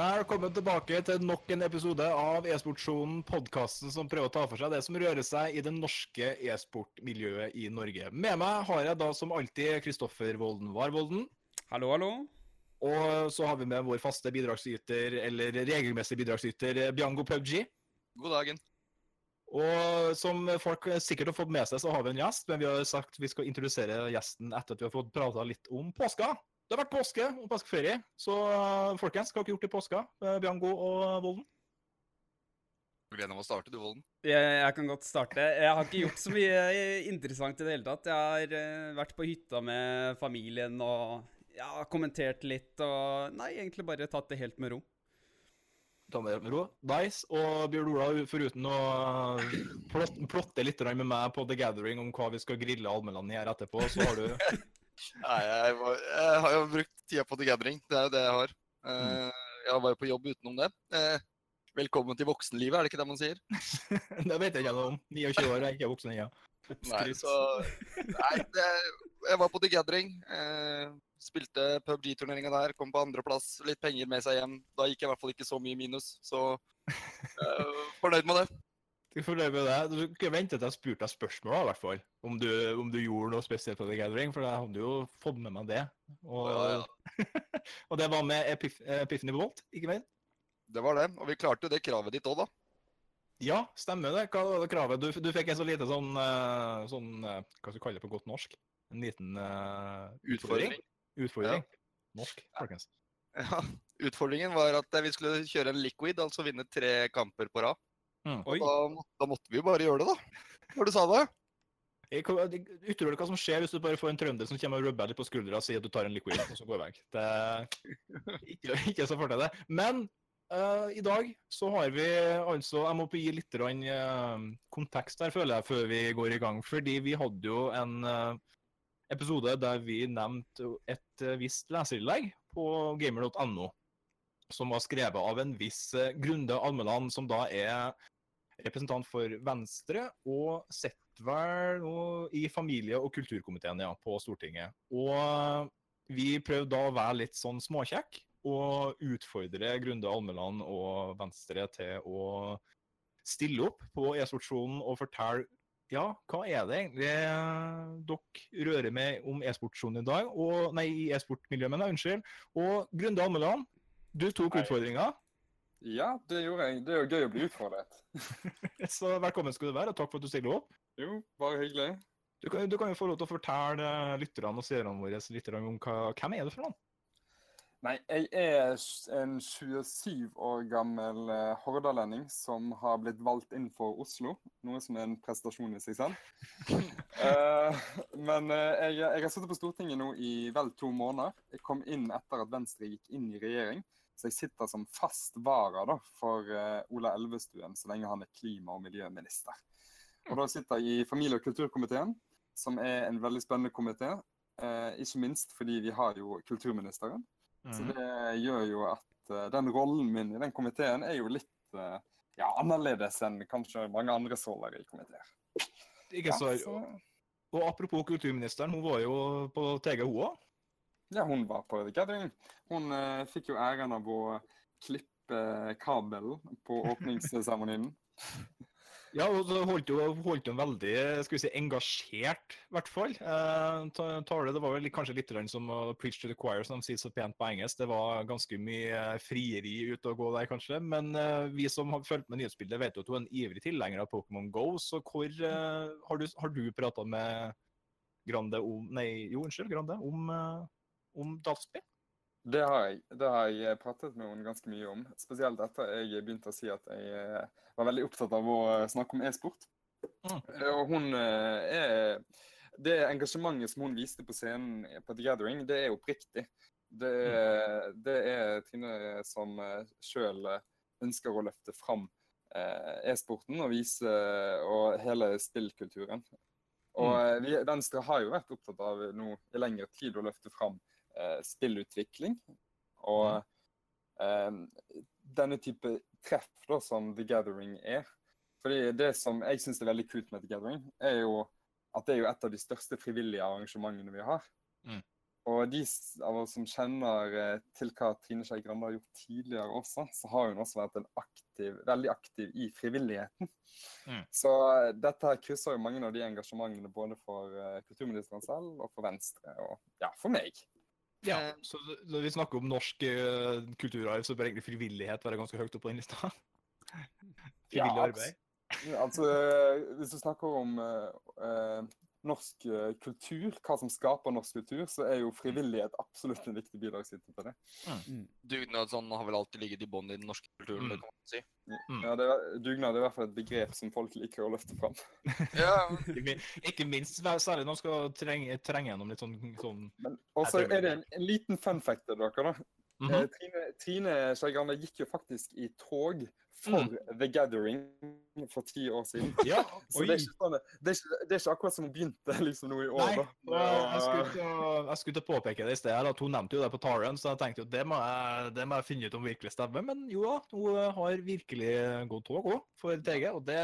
Velkommen tilbake til nok en episode av E-sportsjonen, podkasten som prøver å ta for seg det som rører seg i det norske e-sportmiljøet i Norge. Med meg har jeg da som alltid Kristoffer Volden Warvolden. Hallo, hallo. Og så har vi med vår faste bidragsyter, eller regelmessig bidragsyter, Biango PubG. God dagen. Og som folk sikkert har fått med seg, så har vi en gjest, men vi har sagt vi skal introdusere gjesten etter at vi har fått prata litt om påska. Det har vært påske og påskeferie, så uh, folkens, hva har dere gjort i påska? Uh, Biango og Volden? Gleden av å starte, du, Volden. Jeg, jeg, kan godt starte. Jeg har ikke gjort så mye interessant i det hele tatt. Jeg har vært på hytta med familien og ja, kommentert litt og Nei, egentlig bare tatt det helt med ro. Ta med ro. Nice. Og Bjørn Ola, foruten å plotte, plotte litt med meg på The Gathering om hva vi skal grille allmennlandet her etterpå, så har du Nei, jeg, var, jeg, har jo brukt tida på The Gathering. Det er jo det jeg har. Uh, jeg var jo på jobb utenom det. Uh, velkommen til voksenlivet, er det ikke det man sier? det vet jeg ikke noe om. 29 år, er ikke voksen ennå. Nei, så Nei, det, jeg var på The Gathering. Uh, spilte PubG-turneringa der, kom på andreplass. Litt penger med seg hjem. Da gikk jeg i hvert fall ikke så mye minus, så fornøyd med det. Leve med det. Du kunne vente til jeg spurte deg spørsmål, i hvert fall. Om du, om du, gjorde noe spesielt på The Gathering, for jeg hadde jo fått med meg det. Og, ja, ja. og det var med Epif Epiphany Bolt, ikke mer. Det var det. Og vi klarte jo det kravet ditt òg, da. Ja, stemmer det. Hva var det kravet? Du, du fikk en så lite sånn, sånn Hva skal du kalle det på godt norsk? En liten uh, utfordring? Utfordring. Ja. Norsk, folkens. Ja. Utfordringen var at vi skulle kjøre en liquid, altså vinne tre kamper på rad. Mm. Og da, da, måtte vi jo bare gjøre det, da. Når du sa det. Utrolig hva som skjer hvis du bare får en trønder som kommer og rubber litt på skuldra og sier at du tar en liquid, og så går vekk. Det er ikke, ikke så for deg det. Men uh, i dag så har vi altså Jeg må gi litt uh, kontekst her, føler jeg, før vi går i gang. Fordi vi hadde jo en uh, episode der vi nevnte et visst leserinnlegg på gamer.no som var skrevet av en viss Grunde Almeland, som da er representant for Venstre og sitter vel i familie- og kulturkomiteen ja, på Stortinget. Og vi prøvde da å være litt sånn småkjekk og utfordre Grunde Almeland og Venstre til å stille opp på e-sportsjonen og fortelle ja, hva er det egentlig dere rører med om e-sportsjonen i dag? Og, nei, i e-sportmiljøet, men unnskyld. Og Grunde Almeland, du tok utfordringa. Ja, det gjorde jeg. Det er jo gøy å bli utfordret. så velkommen skal du være, og takk for at du stiller opp. Jo, bare hyggelig. Du kan, du kan jo få lov til å fortelle lytterne og seerne våre litt om hva, hvem er du for noen? Nei, jeg er en 27 år gammel hordalending som har blitt valgt inn for Oslo. Noe som er en prestasjon i seg selv. uh, men uh, jeg, jeg, har sittet på Stortinget nå i vel to måneder. Jeg kom inn etter at Venstre gikk inn i regjering. Så jeg sitter som fast vara da, for uh, Ola Elvestuen så lenge han er klima- og miljøminister. Og da sitter jeg i familie- og kulturkomiteen, som er en veldig spennende komité. ikke minst fordi vi har jo kulturministeren. Mm. Så det gjør jo at uh, den rollen min i den komiteen er jo litt uh, ja, annerledes enn kanskje mange andre roller i komiteer. Ikke så, ja, så... Og apropos kulturministeren, hun var jo på TG, hun òg? Ja, hun var på The Gathering. Hun uh, fikk jo æren av å klippe kabelen på åpningsseremonien. Ja, og så holdt hun, veldig skal vi si, engasjert, i hvert fall. Eh, tale, det var vel kanskje litt som å preach to the choir, som de sier så pent på engelsk. Det var ganske mye frieri ute og gå der, kanskje. Men eh, vi som har fulgt med nyhetsbildet, vet jo at hun er en ivrig tilhenger av Pokémon Go. Så hvor eh, har du, har du prata med Grande om Nei, jo, unnskyld, Grande, om, eh, om dataspill? Det har jeg. Det har jeg pratet med henne ganske mye om. Spesielt etter jeg begynte å si at jeg eh, var veldig opptatt av å snakke om e-sport. Mm. Og hun er Det engasjementet som hun viste på scenen på The Gathering, det er oppriktig. Det, mm. det er Trine som sjøl ønsker å løfte fram e-sporten og vise og hele spillkulturen. Og mm. vi, Venstre har jo vært opptatt av nå i lengre tid å løfte fram eh, spillutvikling. Og eh, denne type treff da, som The Gathering er. Fordi Det som jeg syns er veldig kult med The Gathering, er jo at det er jo et av de største frivillige arrangementene vi har. Mm. og de av oss som kjenner eh, til hva Trine Skei Grande har gjort tidligere også, så har hun også vært en aktiv, veldig aktiv i frivilligheten. Mm. Så eh, dette her krysser jo mange av de engasjementene både for eh, kulturministeren selv og for Venstre, og ja, for meg. Ja, Eh, så når vi snakker om norsk uh, kulturarv, så bør egentlig frivillighet være ganske høyt oppe på den lista. Frivillig Ja, arbeid. Altså, eh, hvis du snakker om uh, eh, norsk eh, kultur, hva som skaper norsk kultur, så er jo frivillighet absolutt en viktig bidragsyter til det. Dugnadsånd har vel alltid ligget i bånn i den norske kulturen, Mm. det kan man si. Mm. Ja, det er, dugnad er i hvert fall et begrep som folk liker å løfte fram. Ja, Ikke minst særlig når man skal trenge, trenge gjennom litt sånn, sånn Men også er det en, en liten fun fact til dere, da. Mm -hmm. Trine, Trine Skei Grande gikk jo faktisk i tog for Mm. The Gathering for ti år siden. Ja, Så det er, sånn, det, er ikke, det er ikke akkurat som hun begynte liksom nå i år, Nei, da. jeg skulle, jeg skulle til å påpeke det i sted. at Hun nevnte jo det på Taran, så jeg tenkte jo det må jeg, det må jeg finne ut om virkelig stemmer. Men jo da, hun har virkelig gått tog òg for TG, og det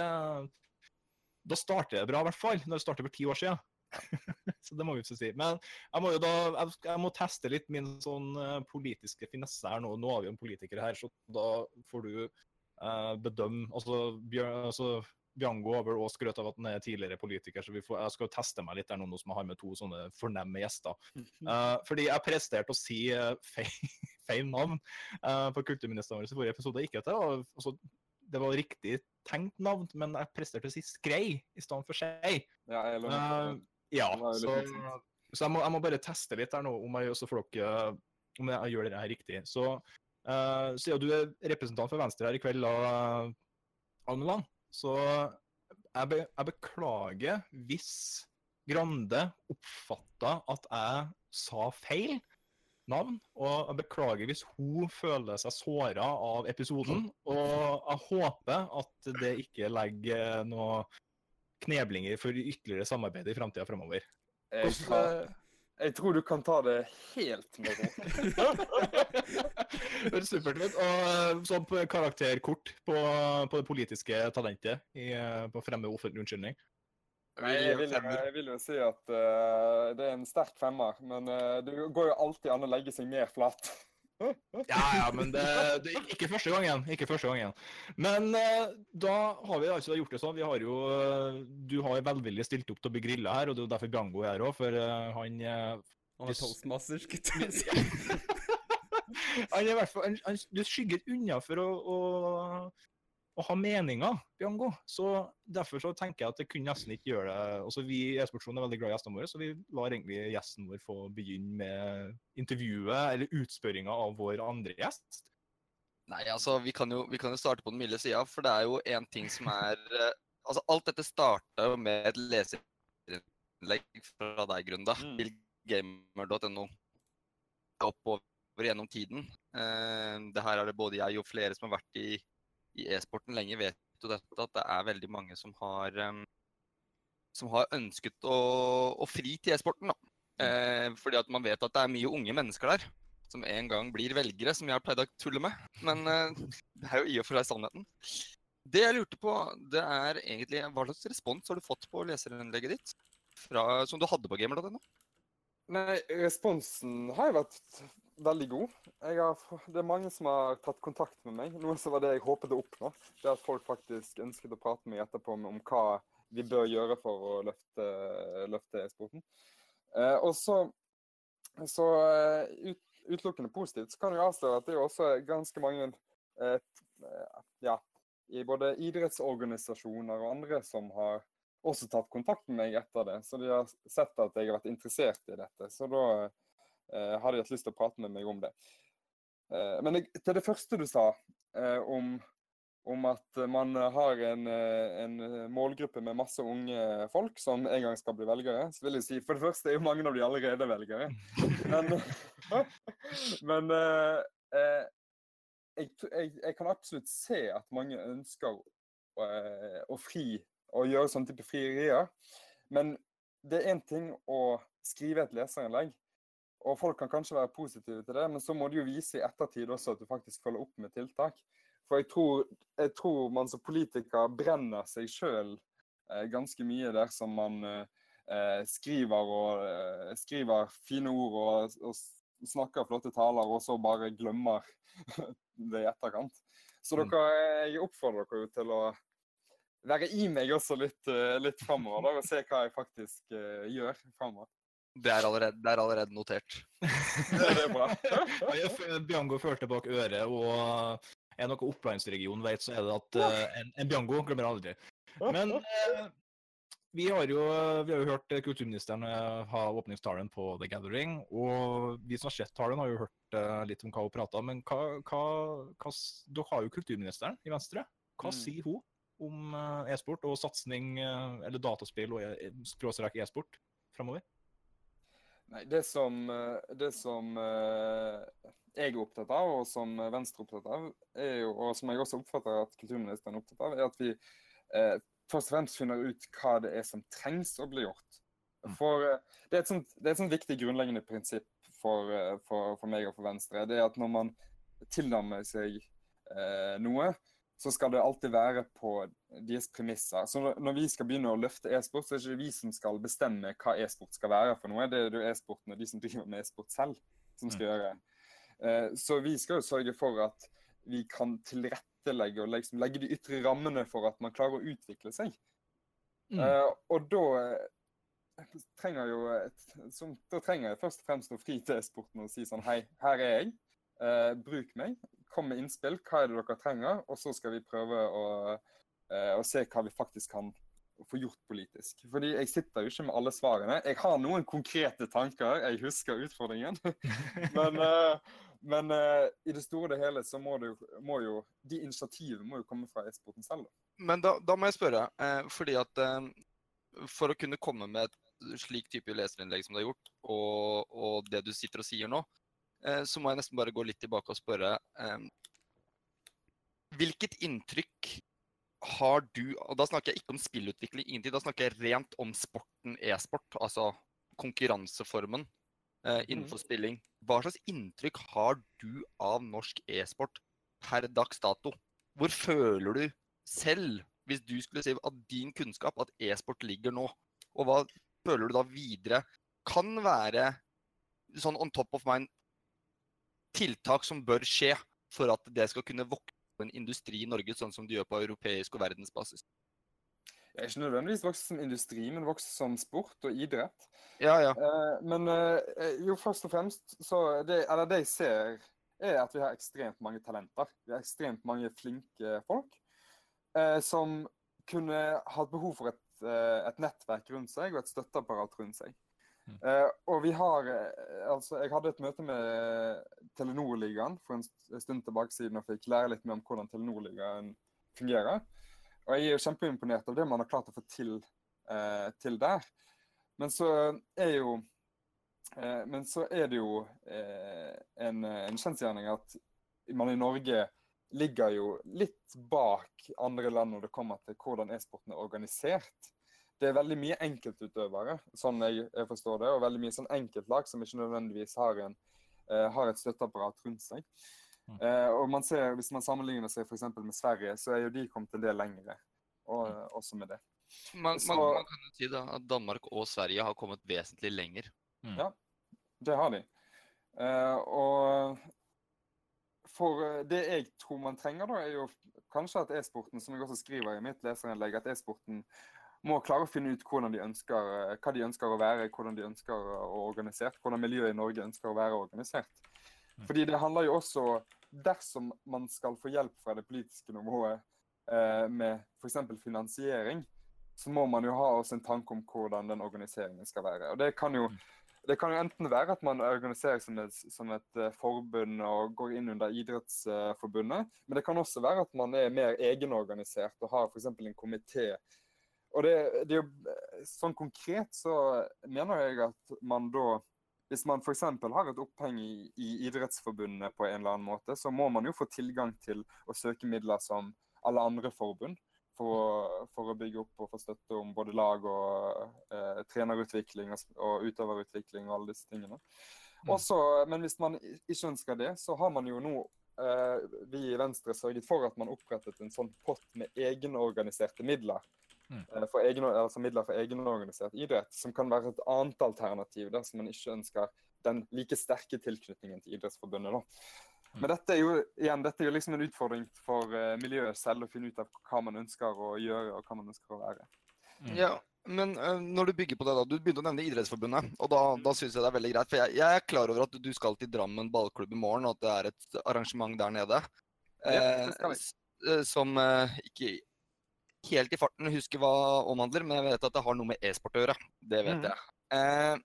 Da starter det bra, i hvert fall. Når det starter for ti år siden. så det må vi ikke si. Men jeg må jo da jeg, jeg må teste litt min sånn eh, politiske finesse her nå. Nå har vi en politiker her, så da får du eh, bedømme Altså, Bjør, altså Bjango har vel også skrøt av at han er tidligere politiker, så vi får, jeg skal jo teste meg litt der nå, som jeg har med to sånne fornemme gjester. Uh, fordi jeg presterte å si eh, feil, feil navn uh, på kulturministeren vår i forrige episode. Ikke at det var, altså, det var riktig tenkt navn, men jeg presterte å si skrei i stedet for skei. Ja, Eh, lover. ja, så, så jeg, må, jeg må bare teste litt her nå, om jeg, dere, om jeg gjør det her riktig. Så uh, siden du er representant for Venstre her i kveld, da, Almeland, så jeg, be, jeg beklager hvis Grande oppfatta at jeg sa feil navn, og jeg beklager hvis hun føler seg såra av episoden. Og jeg håper at det ikke legger noe kneblinger for ytterligere samarbeid i framtida framover. Jeg, jeg tror du kan ta det helt med ro. er supert. ut. Og eh, sånn karakterkort på, på det politiske talentet i, eh, på å fremme offentlig unnskyldning. Nei, jeg vil, jo- jeg vil jo si at uh, det er en sterk femmer, men uh, det går jo alltid an å legge seg mer flat. Ja, ja, men det, det ikke første gangen. Ikke første gangen. Men uh, da har vi altså gjort det sånn. Vi har jo Du har velvillig stilt opp til å bli grilla her, og det er jo derfor Bjango er her òg, for han Han er Hvis- toastmaster, skulle jeg til å si. Han er i hvert fall han, han, Du skygger unna for å, å, å ha meninger, Biango. Så derfor så tenker jeg at det kunne nesten ikke gjøre det altså Vi i E-sportsjonen er veldig glad i gjestene våre, så vi lar egentlig gjesten vår få begynne med intervjuet eller utspørringa av vår andre gjest. Nei, altså, vi kan, jo, vi kan jo starte på den milde sida, for det er jo én ting som er eh, Altså, alt dette starta jo med et leserinnlegg fra deg, Grunda, Mm. til gamer.no. Oppover gjennom tiden. Eh, det her er det både jeg og flere som har vært i, i e-sporten lenge, vet jo dette, at det er veldig mange som har som har ønsket å, å fri til e-sporten. Eh, fordi at man vet at det er mye unge mennesker der som en gang blir velgere, som jeg har pleid å tulle med. Men eh, det er jo i og for seg sannheten. Det jeg lurte på, det er egentlig hva slags respons har du fått på leserinnlegget ditt? Fra, som du hadde på gamer.no? Nei, responsen har jo vært veldig god. Har, det er mange som har tatt kontakt med meg. Noe som var det jeg håpet å oppnå. Det at folk faktisk ønsket å prate med meg etterpå om, hva vi bør gjøre for å løfte, løfte e-sporten. Eh, og så, så eh, ut, utelukkende positivt, så kan jeg avsløre at det er også ganske mange eh, eh, ja, i både idrettsorganisasjoner og andre som har også tatt kontakt med meg etter det. Så de har sett at jeg har vært interessert i dette. Så da har de hatt lyst til å prate med meg om det. Eh, men jeg, til det første du sa, eh, om, om at man har en, eh, en målgruppe med masse unge folk som en gang skal bli velgere, så vil jeg si for det første er jo mange av de allerede velgere. Men, men eh, eh, jeg, jeg, jeg kan absolutt se at mange ønsker eh, å fri og gjøre sånne type frierier. Men det er én ting å skrive et leserinnlegg, og folk kan kanskje være positive til det, men så må du jo vise i ettertid også at du faktisk følger opp med tiltak. For jeg tror, jeg tror man som politiker brenner seg sjøl eh, ganske mye dersom man eh, eh, skriver, og, eh, skriver fine ord og, og snakker flotte taler, og så bare glemmer det i etterkant. Så Mm. dere, jeg oppfordrer dere til å være i meg også litt, eh, litt framover, og se hva jeg faktisk eh, gjør framover. Det er allerede, det er allerede notert. Det er bra. Biango førte bak øret, og er noe Opplandsregionen vet, så er det at uh, en, en Biango glemmer aldri. Men uh, vi har jo vi har jo hørt kulturministeren eh, ha åpningstalen på The Gathering, og vi som har sett talen, har jo hørt uh, litt om hva hun prata om. Men hva, hva, hva Dere har jo kulturministeren i Venstre. Hva Mm. sier hun om e-sport og satsing, eller dataspill og e- e-sport framover? Nei, det som, eh, det som eh, jeg er opptatt av, og som Venstre er opptatt av, jo, og som jeg også oppfatter at kulturministeren er opptatt av, er at vi eh, først og fremst finner ut hva det er som trengs å bli gjort. Mm. For eh, det er et sånt, det er et sånt viktig grunnleggende prinsipp for, for, for meg og for Venstre. Det er at når man tilnærmer seg eh, noe, så skal det alltid være på deres premisser. Så når, vi skal begynne å løfte e-sport, så er det ikke vi som skal bestemme hva e-sport skal være for noe. Det er det jo e-sporten og de som driver med e-sport selv, som skal gjøre. Eh, så vi skal jo sørge for at vi kan tilrettelegge og liksom legge de ytre rammene for at man klarer å utvikle seg. Mm. Eh, og da eh, trenger jo som, da trenger jeg først og fremst å fri til e-sporten og si sånn Hei, her er jeg. Bruk meg. Kom med innspill. Hva er det dere trenger? Og så skal vi prøve å, eh, å se hva vi faktisk kan få gjort politisk. Fordi jeg sitter jo ikke med alle svarene. Jeg har noen konkrete tanker. Jeg husker utfordringen. men eh, men eh, i det store og hele så må, det må jo de initiativene må jo komme fra e-sporten selv. Men da, da må jeg spørre, fordi at for å kunne komme med et slik type leserinnlegg som du har gjort, og, og det du sitter og sier nå, så må jeg nesten bare gå litt tilbake og spørre eh, Hvilket inntrykk har du Og da snakker jeg ikke om spillutvikling, ingenting. Da snakker jeg rent om sporten e-sport, altså konkurranseformen eh, innenfor spilling. Hva slags inntrykk har du av norsk e-sport per dags dato? Hvor føler du selv, hvis du skulle si av din kunnskap, at e-sport ligger nå? Og hva føler du da videre kan være sånn on top of mind tiltak som bør skje for at det skal kunne vokse en industri i Norge, sånn som det gjør på europeisk og verdensbasis? Det er ikke nødvendigvis vokse som industri, men vokse som sport og idrett. Ja, ja. Eh, men eh, jo, først og fremst så det, eller det jeg ser, er at vi har ekstremt mange talenter. Vi har ekstremt mange flinke folk eh, som kunne hatt behov for et, et nettverk rundt seg og et støtteapparat rundt seg. Mm. Eh, og vi har eh, altså Jeg hadde et møte med Telenor-ligaen for en stund tilbake siden og fikk lære litt mer om hvordan Telenor-ligaen fungerer. Og jeg er jo kjempeimponert av det man har klart å få til, eh, til der. Men så er jo eh, Men så er det jo eh, en, en kjensgjerning at man i Norge ligger jo litt bak andre land når det kommer til hvordan e-sporten er organisert. Det er veldig mye enkeltutøvere, sånn jeg, jeg forstår det, og veldig mye sånn enkeltlag som ikke nødvendigvis har, en, uh, har et støtteapparat rundt seg. Mm. Eh, og man ser, Hvis man sammenligner seg for med Sverige, så er jo de kommet en del lengre. Og, også med det. Man, man, Så- man kan jo si da at Danmark og Sverige har kommet vesentlig lenger. Det har de. Uh, og for eh, det jeg tror man trenger, da, er jo kanskje at e-sporten, som jeg også skriver i mitt leserinnlegg, at e-sporten må klare å finne ut de ønsker, eh, hva de ønsker å være, hvordan de ønsker å organisert, hvordan miljøet i Norge ønsker å være organisert. Mm. Fordi det handler jo også Dersom man skal få hjelp fra det politiske nivået eh, med f.eks. finansiering, så må man jo ha også en tanke om hvordan den organiseringen skal være. Og det kan jo det kan jo enten være at man organiserer som et, som et eh, forbund og går inn under Idrettsforbundet, men det kan også være at man er mer egenorganisert og har f.eks. en komité. Og det, det sånn konkret så mener jeg at man da hvis man f.eks. har et oppheng i, i Idrettsforbundet på en eller annen måte, så må man jo få tilgang til å søke midler som alle andre forbund for å, for å bygge opp og få støtte om både lag og eh, trenerutvikling og, og utøverutvikling og alle disse tingene. Mm. Også, men hvis man ikke ønsker det, så har man jo nå eh, vi i Venstre sørget for at man opprettet en sånn pott med egenorganiserte midler for egen, altså midler for egenorganisert idrett, som kan være et annet alternativ dersom man ikke ønsker den like sterke tilknytningen til Idrettsforbundet. da. Mm. Men dette er jo igjen, dette er jo liksom en utfordring for eh, miljøet selv å finne ut av hva man ønsker å gjøre og hva man ønsker å være. Mm. Ja, men uh, når du bygger på det, da. Du begynte å nevne Idrettsforbundet. Og da, da syns jeg det er veldig greit. For jeg, jeg er klar over at du skal til Drammen ballklubb i morgen, og at det er et arrangement der nede. Ja, eh, det skal vi. s- eh, som uh, ikke helt i farten huske hva omhandler, men jeg vet at det har noe med e-sport å gjøre. Det vet mm. jeg. Eh,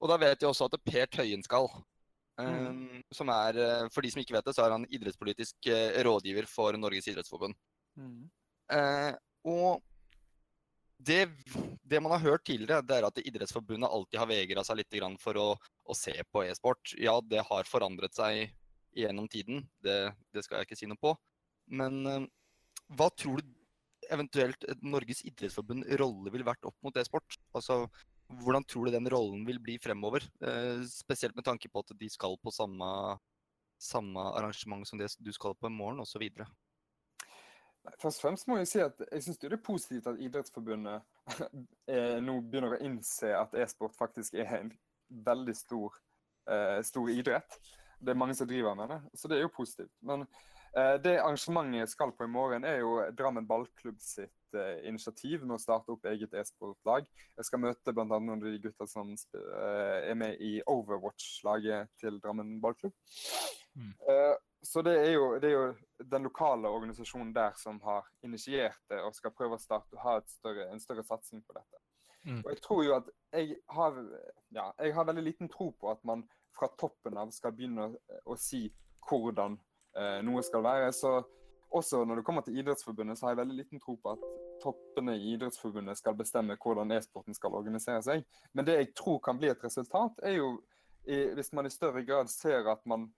og da vet jeg også at Per Tøyen skal. Eh, Mhm. Som er, eh, For de som ikke vet det, så er han idrettspolitisk eh, rådgiver for Norges idrettsforbund. Eh, og det, det man har hørt tidligere, det er at Idrettsforbundet alltid har vegra seg litt grann for å, å se på e-sport. Ja, det har forandret seg gjennom tiden, det, det skal jeg ikke si noe på. Men eh, hva tror du eventuelt Norges idrettsforbund rolle ville vært opp mot e-sport? Altså, hvordan tror du den rollen vil bli fremover? Eh, spesielt med tanke på at de skal på samme, samme arrangement som det du skal på i morgen, osv. Først og fremst må jeg si at jeg syns det er positivt at Idrettsforbundet eh, nå begynner å innse at e-sport faktisk er en veldig stor, eh, stor idrett. Det er mange som driver med det, så det er jo positivt. Men det arrangementet skal på i morgen, er jo Drammen ballklubb sitt eh, initiativ med å starte opp eget e-sportlag. Jeg skal møte bl.a. noen av de gutta som eh, er med i Overwatch-laget til Drammen ballklubb. Mm. Eh, så det er, jo, det er jo den lokale organisasjonen der som har initiert det og skal prøve å starte og ha større, en større satsing på dette. Mm. Og jeg tror jo at jeg har, ja, jeg har veldig liten tro på at man fra toppen av skal begynne å, å si hvordan eh, noe skal være. Så også når det kommer til Idrettsforbundet, så har jeg veldig liten tro på at toppene i Idrettsforbundet skal bestemme hvordan e-sporten skal organisere seg. Men det jeg tror kan bli et resultat, er jo hvis man i større grad ser at man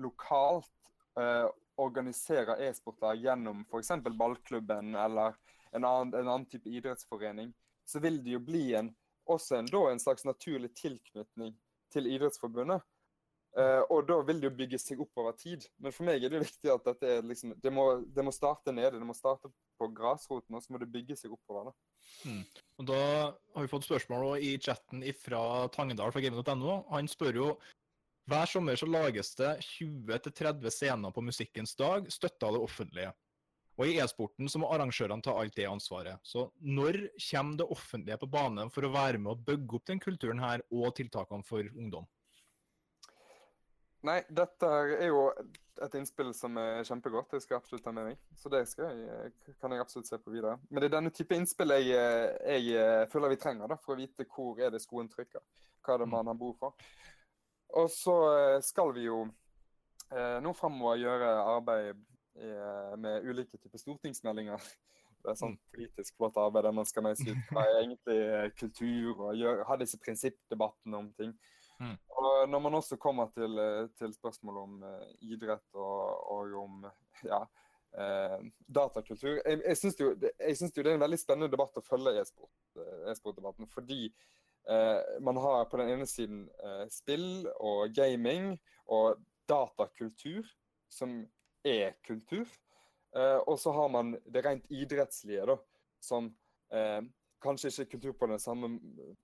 lokalt eh, organiserer e-sportlag gjennom f.eks. ballklubben eller en annen, en annen type idrettsforening, så vil det jo bli en, også en, da, en slags naturlig tilknytning til Idrettsforbundet. Eh, og da vil det jo bygge seg opp over tid. Men for meg er det viktig at dette er liksom, det, må, det må starte nede. Det må starte på grasroten, og så må det bygge seg oppover. da. Og da har vi fått spørsmål i chatten fra Tangedal fra gamen.no. Han spør jo hver sommer så lages det 20-30 scener på musikkens dag, støtta av det offentlige. Og i e-sporten så må arrangørene ta alt det ansvaret. Så når kommer det offentlige på banen for å være med å bygge opp den kulturen her og tiltakene for ungdom? Nei, dette er jo et innspill som er kjempegodt. Det skal jeg absolutt ta med meg. Så det jeg, kan jeg absolutt se på videre. Men det er denne type innspill jeg, jeg eh, føler vi trenger da, for å vite hvor er det skoen trykker. Hva er det man har behov for. Og så eh, skal vi jo eh, nå framover gjøre arbeid eh, med ulike typer stortingsmeldinger. Det er sånn politisk flott arbeid der man skal meise ut hva er egentlig eh, kultur, og gjøre, ha disse prinsippdebattene om ting. Mm. Og når man også kommer til, eh, til spørsmål om eh, idrett og, og om ja, eh, datakultur Jeg, jeg syns jo, det- er en veldig spennende debatt å følge eh, e-sportdebatten. fordi eh, man har på den ene siden eh, spill og gaming og datakultur, som er kultur. Og så har man det rent idrettslige, da, som kanskje ikke kultur på den samme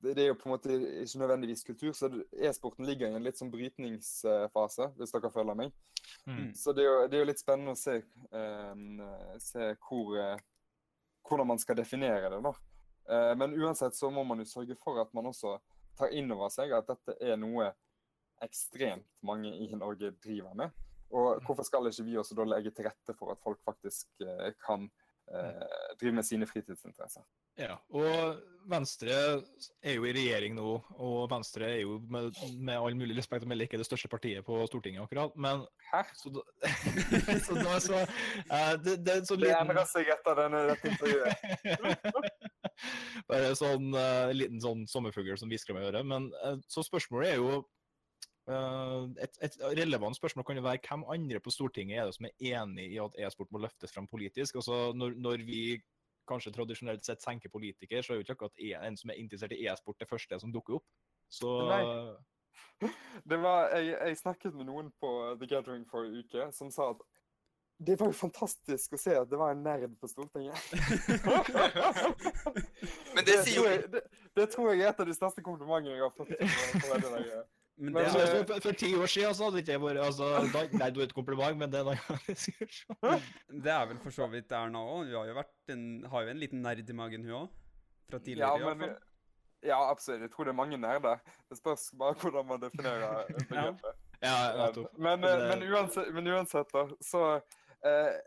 Det er jo på en måte ikke nødvendigvis kultur, så e-sporten ligger i en litt sånn brytningsfase, hvis dere følger meg. Mm. Så det er, jo, det er jo litt spennende å se, um, se hvor, eh, hvordan man skal definere det. da. Uh, men uansett så må man jo sørge for at man også tar inn over seg at dette er noe ekstremt mange i Norge driver med. Og hvorfor skal ikke vi også da legge til rette for at folk faktisk eh, kan uh, drive med sine fritidsinteresser? Ja, og Venstre er jo i regjering nå, og Venstre er jo med, med all mulig respekt å melde ikke det største partiet på Stortinget akkurat, men Hæ? så da, så, da, så uh, det, det er en sånn Det liten endrer seg etter denne, dette intervjuet. Bare sånn uh, liten sånn sommerfugl som hvisker meg i øret. Men uh, så spørsmålet er jo et, et relevant spørsmål kan jo være hvem andre på Stortinget er det som er enig i at e-sport må løftes frem politisk? Altså når, når vi kanskje tradisjonelt sett senker politikere, så er jo ikke akkurat e- en som er interessert i e-sport det første som dukker opp. Så Nei. Det var, jeg, jeg snakket med noen på The Gathering forrige uke som sa at det var jo fantastisk å se at det var en nerd på Stortinget. Men det sier jo Det, det, det tror jeg er et av de største komplimentene jeg har fått. Men det er, for, for ti år siden så hadde ikke jeg vært altså, da, Nei, det var et kompliment, men det er noe annet. det er vel for så vidt Erna òg. Hun har jo, vært en, har jo en liten nerd i magen, hun òg. Fra Ja, tidligere, i men, hvert fall. ja, absolutt. Jeg tror det er mange nerder. Det spørs bare hvordan man definerer begrepet. Ja, ja, Men, men, uansett, men uansett, da, så eh,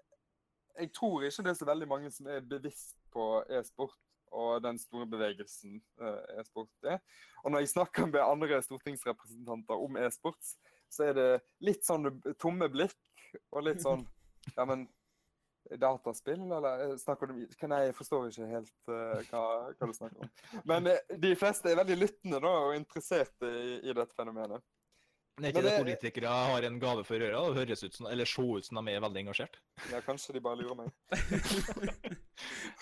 Jeg tror ikke det er så veldig mange som er bevisst på e-sport og den store bevegelsen eh, e-sport er. Og når jeg snakker med andre stortingsrepresentanter om e-sport, så er det litt sånn tomme blikk og litt sånn Ja, men dataspill, eller eh, snakker du Kan jeg forstår ikke helt uh, hva, hva du snakker om. Men de fleste er veldig lyttende da, og interesserte i, i dette fenomenet. Men er ikke Men det det- politikere har en gave for øra? Det høres ut som, eller se ut som de er veldig engasjert. Ja, kanskje de bare lurer meg.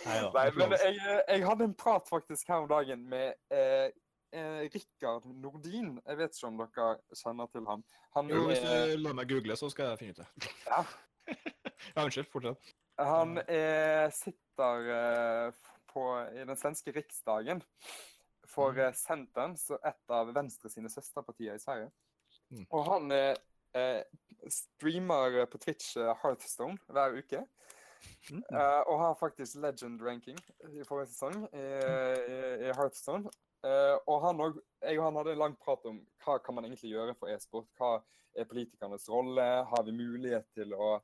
Nei, men jeg, jeg hadde en prat faktisk her om dagen med eh, eh, Rikard Nordin. Jeg vet ikke om dere kjenner til ham. Han Jo, hvis er, du lar meg google, så skal jeg finne ut det. ja, Ja, unnskyld. Fortsett. han er, sitter eh, på, i den svenske riksdagen for Mhm. eh, Centern, så et av Venstre sine søsterpartier i Sverige. Mm. Og han eh, eh, streamer på Twitch eh, Hearthstone hver uke. Mm. Eh, og har faktisk legend ranking i forrige sesong i, i, i Hearthstone. Uh, og han, og, jeg og han hadde en lang prat om hva kan man egentlig gjøre for e-sport. Hva er politikernes rolle? Har vi mulighet til å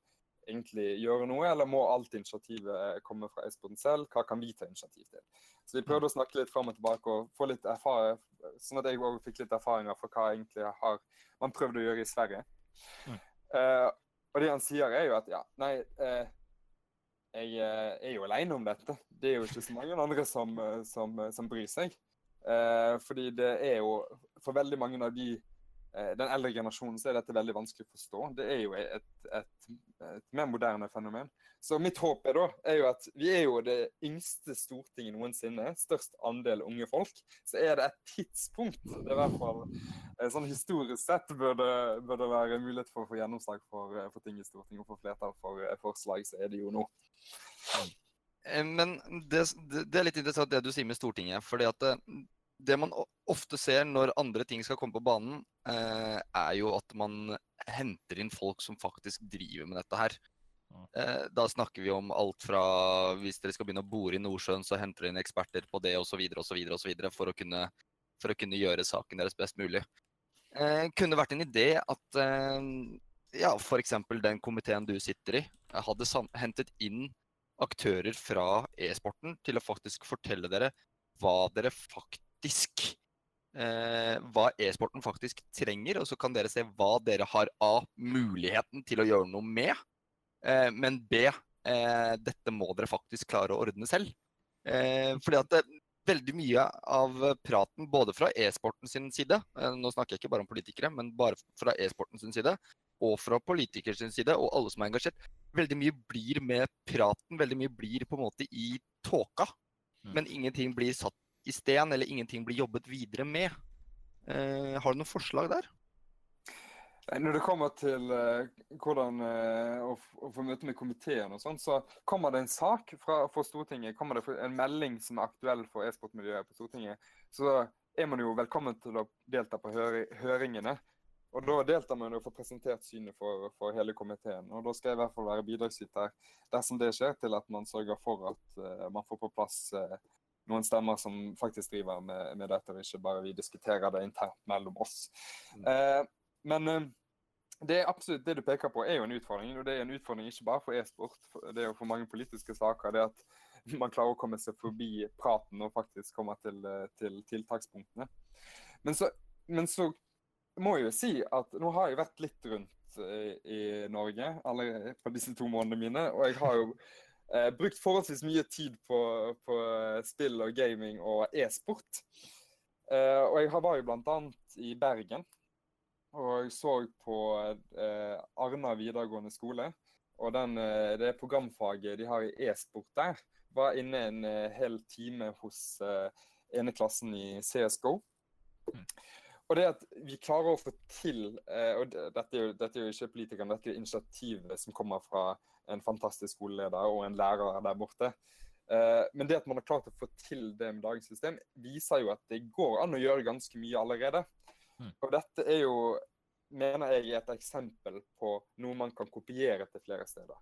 egentlig gjøre noe, eller må alt initiativet komme fra e-sporten selv? Hva kan vi ta initiativ til? Så vi prøvde å snakke litt fram og tilbake og få litt erfaring, sånn at jeg òg fikk litt erfaringer for hva egentlig har man prøvd å gjøre i Sverige. Mm. Eh, og det han sier, er jo at ja, nei eh, jeg eh, er jo alene om dette. Det er jo ikke så mange andre som, eh, som, eh, som bryr seg. Eh, fordi det er jo For veldig mange av de den eldre generasjonen så er dette veldig vanskelig å forstå. Det er jo et, et, et mer moderne fenomen. Så mitt håp er da er jo at vi er jo det yngste Stortinget noensinne. Størst andel unge folk. Så er det et tidspunkt, det i hvert fall eh, sånn historisk sett, burde, burde være mulighet for å få gjennomslag for, eh, for ting i Stortinget og få flertall for eh, forslag, så er det jo nå. Eh, Men det, det, det er litt interessant det du sier med Stortinget. fordi at det, man ofte ser når andre ting skal komme på banen, eh, er jo at man henter inn folk som faktisk driver med dette her. Eh, da snakker vi om alt fra hvis dere skal begynne å bore i Nordsjøen, så henter dere inn eksperter på det osv. for, å kunne- for å kunne gjøre saken deres best mulig. Eh, kunne vært en idé at eh, ja, f.eks. den komiteen du sitter i, hadde hentet inn aktører fra e-sporten til å faktisk fortelle dere hva dere faktisk eh, Hva e-sporten faktisk trenger, og så kan dere se hva dere har A. Muligheten til å gjøre noe med, eh, men B. Eh, dette må dere faktisk klare å ordne selv. Eh, fordi at det, veldig mye av praten, både fra e-sporten sin side, eh, nå snakker jeg ikke bare om politikere, men bare fra e-sporten sin side, og fra politikers side, og alle som er engasjert, veldig mye blir med praten, veldig mye blir på en måte i tåka. Mm. Men ingenting blir satt i sten, eller ingenting blir jobbet videre med. Eh, har du noen forslag der? Når det kommer til eh, hvordan eh, å, å få møte med komiteen og sånn, så kommer det en sak fra, for Stortinget, kommer det en melding som er aktuell for e-sportmiljøet på Stortinget, så er man jo velkommen til å delta på høri, høringene. Og da deltar man jo for presentert synet for, for hele komiteen. Og da skal jeg i hvert fall være bidragsyter dersom det skjer, til at man sørger for at uh, man får på plass eh, noen stemmer som faktisk driver med, med dette, og ikke bare vi diskuterer det internt mellom oss. Eh, men eh, det absolutt det du peker på, er jo en utfordring. Og det er en utfordring ikke bare for e-sport, det er jo for mange politiske saker. det at man klarer å komme seg forbi praten og faktisk komme til, eh, til tiltakspunktene. Men så, men så må jeg jo si at nå har jeg vært litt rundt i, i Norge alle på disse to månedene mine, og jeg har jo eh, brukt forholdsvis mye tid på, på spill og gaming og e-sport. Eh, og jeg har- var jo annet i Bergen og så på eh, Arna videregående skole. Og den, eh, det programfaget de har i e-sport der, var inne en eh, hel time hos eh, ene klassen i CSGO. Og det at vi klarer å få til eh, og dette er, jo, dette er jo ikke politikerne, dette er jo initiativet som kommer fra en fantastisk skoleleder og en lærer der borte. Eh, men det at man har klart å få til det med dagens system, viser jo at det går an å gjøre ganske mye allerede. Mm. Og dette er jo, mener jeg, et eksempel på noe man kan kopiere til flere steder.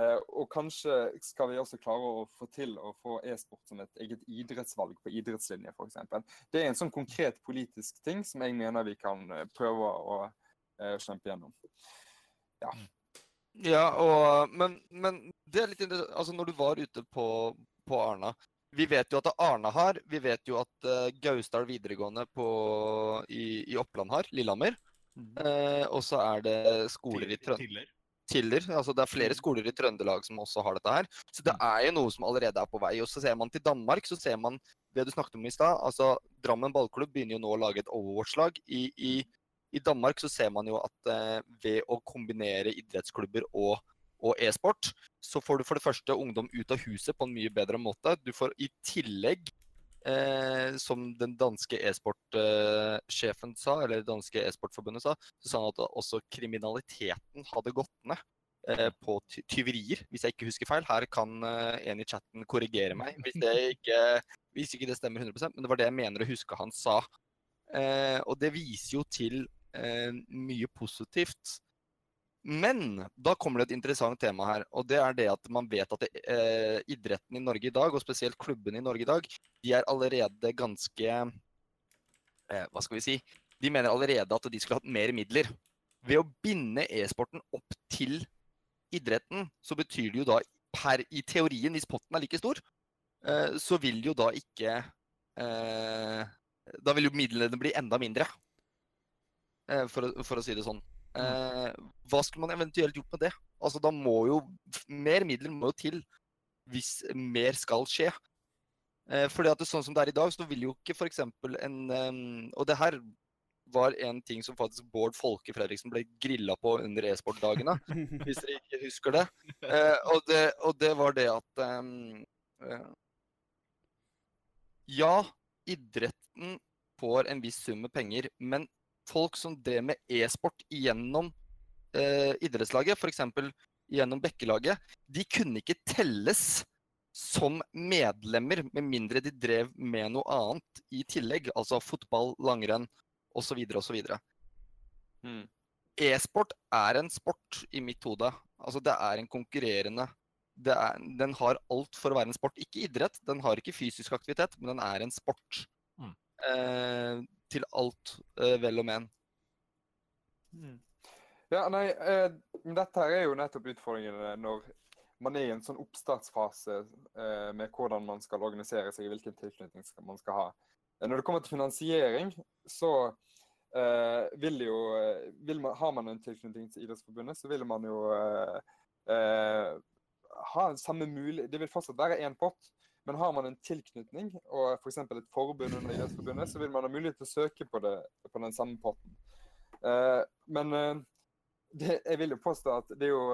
Eh, og kanskje skal vi også klare å få til å få e-sport som et eget idrettsvalg på idrettslinje, f.eks. Det er en sånn konkret politisk ting som jeg mener vi kan eh, prøve å kjempe gjennom. Ja. Ja, og, men, men det er litt interessant. Altså, når du var ute på, på Arna Vi vet jo at Arna har, vi vet jo at uh, Gausdal videregående på, i, i Oppland har, Lillehammer. Eh, og så er det skoler i Trøndelag. Tiller. Tiller. Altså det er flere skoler i Trøndelag som også har dette her. Så det er jo noe som allerede er på vei. Og så ser man til Danmark, så ser man det du snakket om i stad. Altså Drammen ballklubb begynner jo nå å lage et Overwatch-lag. I, i, I Danmark så ser man jo at eh, ved å kombinere idrettsklubber og, og e-sport, så får du for det første ungdom ut av huset på en mye bedre måte. Du får i tillegg Eh, som den danske e-sportsjefen sa, eller det danske e-sportforbundet sa, så sa han at også kriminaliteten hadde gått ned eh, på ty tyverier, hvis jeg ikke husker feil. Her kan eh, en i chatten korrigere meg hvis, ikke, hvis ikke det stemmer 100% men det var det jeg mener å huske han sa. Eh, og det viser jo til eh, mye positivt. Men da kommer det et interessant tema her, og det er det at man vet at det, eh, idretten i Norge i dag, og spesielt klubbene i Norge i dag, de er allerede ganske eh, Hva skal vi si? De mener allerede at de skulle hatt mer midler. Ved å binde e-sporten opp til idretten, så betyr det jo da per i teorien, hvis potten er like stor, eh, så vil jo da ikke eh, Da vil jo midlene bli enda mindre. Eh, for, for å si det sånn. Eh, hva skulle man eventuelt gjort med det? Altså, da må jo Mer midler må jo til hvis mer skal skje. Eh, fordi at det, sånn som det er i dag, så vil jo ikke f.eks. en um, Og det her var en ting som faktisk Bård Folke Fredriksen ble grilla på under e-sportdagene, hvis dere ikke husker det. Eh, og det. Og det var det at um, eh, Ja, idretten får en viss sum med penger, men folk som drev med e-sport gjennom eh, idrettslaget, f.eks. gjennom Bekkelaget, de kunne ikke telles som medlemmer, med mindre de drev med noe annet i tillegg. Altså fotball, langrenn osv. osv. Mm. E-sport er en sport i mitt hode. Altså det er en konkurrerende det er, Den har alt for å være en sport. Ikke idrett, den har ikke fysisk aktivitet, men den er en sport. Mm. Eh, til alt eh, vel og men. Ja, nei, eh, dette her er jo nettopp utfordringene når man er i en sånn oppstartsfase eh, med hvordan man skal organisere seg, hvilken tilknytning skal man skal ha. Eh, Når det kommer til finansiering, så eh, vil jo eh, vil man, Har man en tilknytning til Idrettsforbundet, så vil man jo eh, eh, ha samme mulig Det vil fortsatt være én pott. Men har man en tilknytning og f.eks. For et forbund under Idrettsforbundet, så vil man ha mulighet til å søke på, det, på den samme potten. Eh, men eh, det, jeg vil jo påstå at det er jo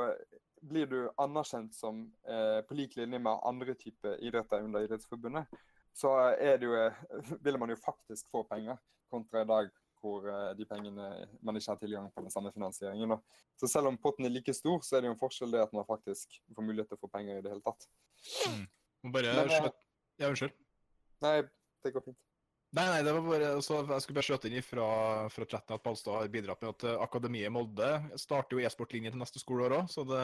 Blir du anerkjent som eh, på lik linje med andre typer idretter under Idrettsforbundet, så jo, eh, vil man jo faktisk få penger, kontra i dag hvor eh, de pengene man ikke har tilgang på den samme finansieringen. Da. Så selv om potten er like stor, så er det jo en forskjell det at man faktisk får mulighet til å få penger i det hele tatt. Må bare Men, eh, skjøt... Ja, unnskyld. Nei, det går fint. Nei, nei, det var bare, så jeg skulle bare skjøte inn fra, fra chatten at Balstad har bidratt med at eh, Akademiet i Molde starter jo e-sportlinje til neste skoleår òg, så det,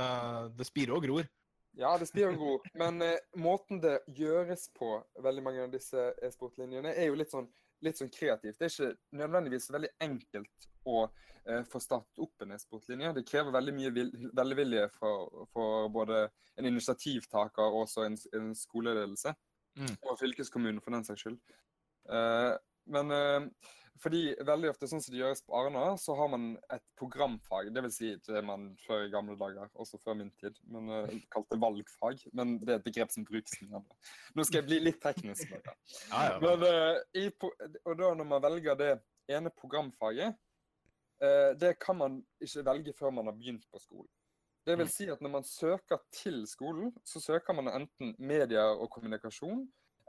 det spirer og gror. Ja, det spirer og gror. Men eh, måten det gjøres på, veldig mange av disse e-sportlinjene, er jo litt sånn, litt sånn kreativt. Det er ikke nødvendigvis veldig enkelt å eh, få startet opp en e-sportlinje. Det krever veldig mye vil, velvilje for, for både en initiativtaker og også en, en skoleledelse. Mm. Og fylkeskommunen, for den saks skyld. Eh, men eh, fordi veldig ofte, sånn som det gjøres på Arna, så har man et programfag. Det vil si det man før i gamle dager, også før min tid, men uh, kalte valgfag. Men det er et begrep som brukes mye. Nå skal jeg bli litt teknisk. med det. Ja, ja. Men, uh, i, og da når man velger det ene programfaget, uh, det kan man ikke velge før man har begynt på skolen. Det vil si at når man søker til skolen, så søker man enten medier og kommunikasjon,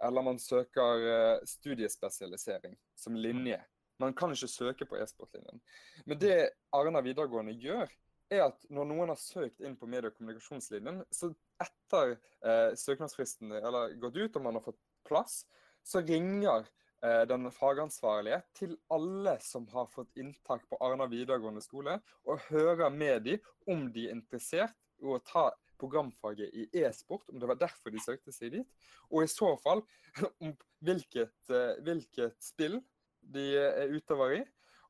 eller man søker studiespesialisering som linje. Man kan ikke søke på e-sportlinjen. Men det Arna videregående gjør, er at når noen har søkt inn på medie- og kommunikasjonslinjen, så etter eh, søknadsfristen eller gått ut og man har fått plass, så ringer eh, den fagansvarlige til alle som har fått inntak på Arna videregående skole, og hører med dem om de er interessert i å ta programfaget i e-sport, om det var derfor de søkte seg dit, og i så fall om hvilket, eh, hvilket spill de er utøver i,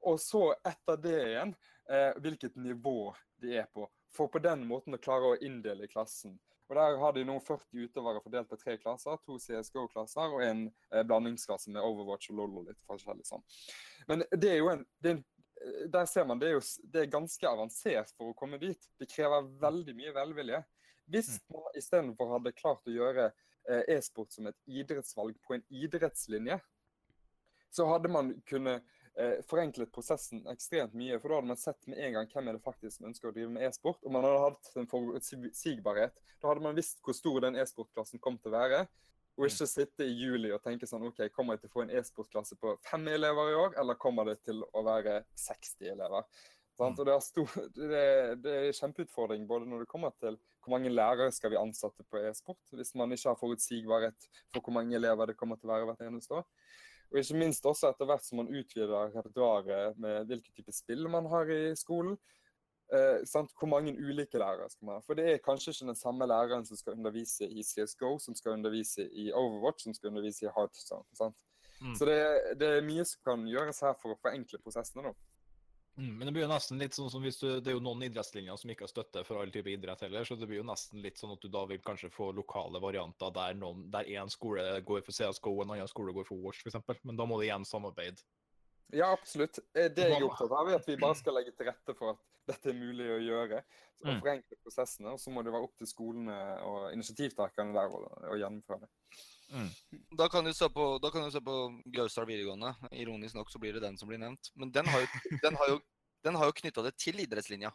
og så etter det igjen eh, hvilket nivå de er på, for på den måten å klare å inndele klassen. Og Der har de nå 40 utøvere fordelt på tre klasser, to CSGO-klasser og en eh, blandingsklasse med Overwatch og LOL og litt forskjellig sånn. Men det er jo en, det er en eh, der ser man, det er jo det er ganske avansert for å komme dit. Det krever veldig mye velvilje. Hvis man istedenfor hadde klart å gjøre eh, e-sport som et idrettsvalg på en idrettslinje, så hadde man kunnet eh, forenklet prosessen ekstremt mye. For da hadde man sett med en gang hvem er det faktisk som ønsker å drive med e-sport. Og man hadde hatt en forutsigbarhet. Da hadde man visst hvor stor den e-sportklassen kom til å være. Og ikke sitte i juli og tenke sånn OK, kommer jeg til å få en e-sportklasse på fem elever i år, eller kommer det til å være 60 elever? Sant? Og det er, stor, det, det er kjempeutfordring både når det kommer til hvor mange lærere skal vi ansette på e-sport, hvis man ikke har forutsigbarhet for hvor mange elever det kommer til å være hvert eneste år. Og ikke minst også etter hvert som man utvider repertoaret med hvilke type spill man har i skolen. Eh? Hvor mange ulike lærere skal man ha? For det er kanskje ikke den samme læreren som skal undervise i CSGO, som skal undervise i Overwatch, som skal undervise i Heartstone. Mm. Så det, det er mye som kan gjøres her for å forenkle prosessene. nå. Mm, men det blir jo nesten litt sånn som hvis du, det er jo noen idrettslinjer som ikke har støtte for all type idrett heller, så det blir jo nesten litt sånn at du da vil kanskje få lokale varianter der noen, der én skole går for CSGO en annen skole går for Watch f.eks. Men da må det igjen samarbeide. Ja, absolutt. Eh, Det jeg er opptatt av, er at vi bare skal legge til rette for at dette er mulig å gjøre. Og Mm. forenkle prosessene. Og så må det være opp til skolene og initiativtakerne der å, å gjennomføre det. Da kan du se på, da kan du se på Gausdal videregående. Ironisk nok så blir det den som blir nevnt. Men den har jo, den har jo, den har jo knytta det til idrettslinja.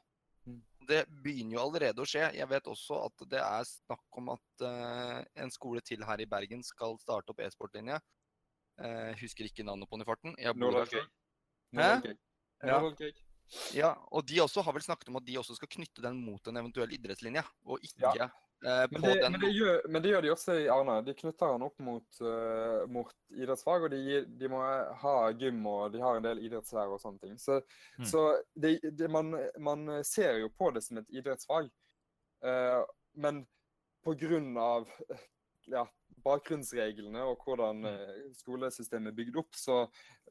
Mm. Det begynner jo allerede å skje. Jeg vet også at det er snakk om at uh, en skole til her i Bergen skal starte opp e-sportlinje. Uh, husker ikke navnet på den i farten. Jeg bor Nordahl der selv. Cake. Hæ? Nordahl Cake. Ja. Ja, og de også har vel snakket om at de også skal knytte den mot en eventuell idrettslinje, og ikke Ja. Eh, Men det, men, det gjør, men det gjør de også i Arna. De knytter han opp mot, uh, mot idrettsfag. Og de, gir- de må ha gym, og de har en del idrettslærer og sånne ting. Så, Mm. så det, det, man, man ser jo på det som et idrettsfag. uh, men på grunn av ja, bakgrunnsreglene og hvordan Mm. eh, skolesystemet er bygd opp, så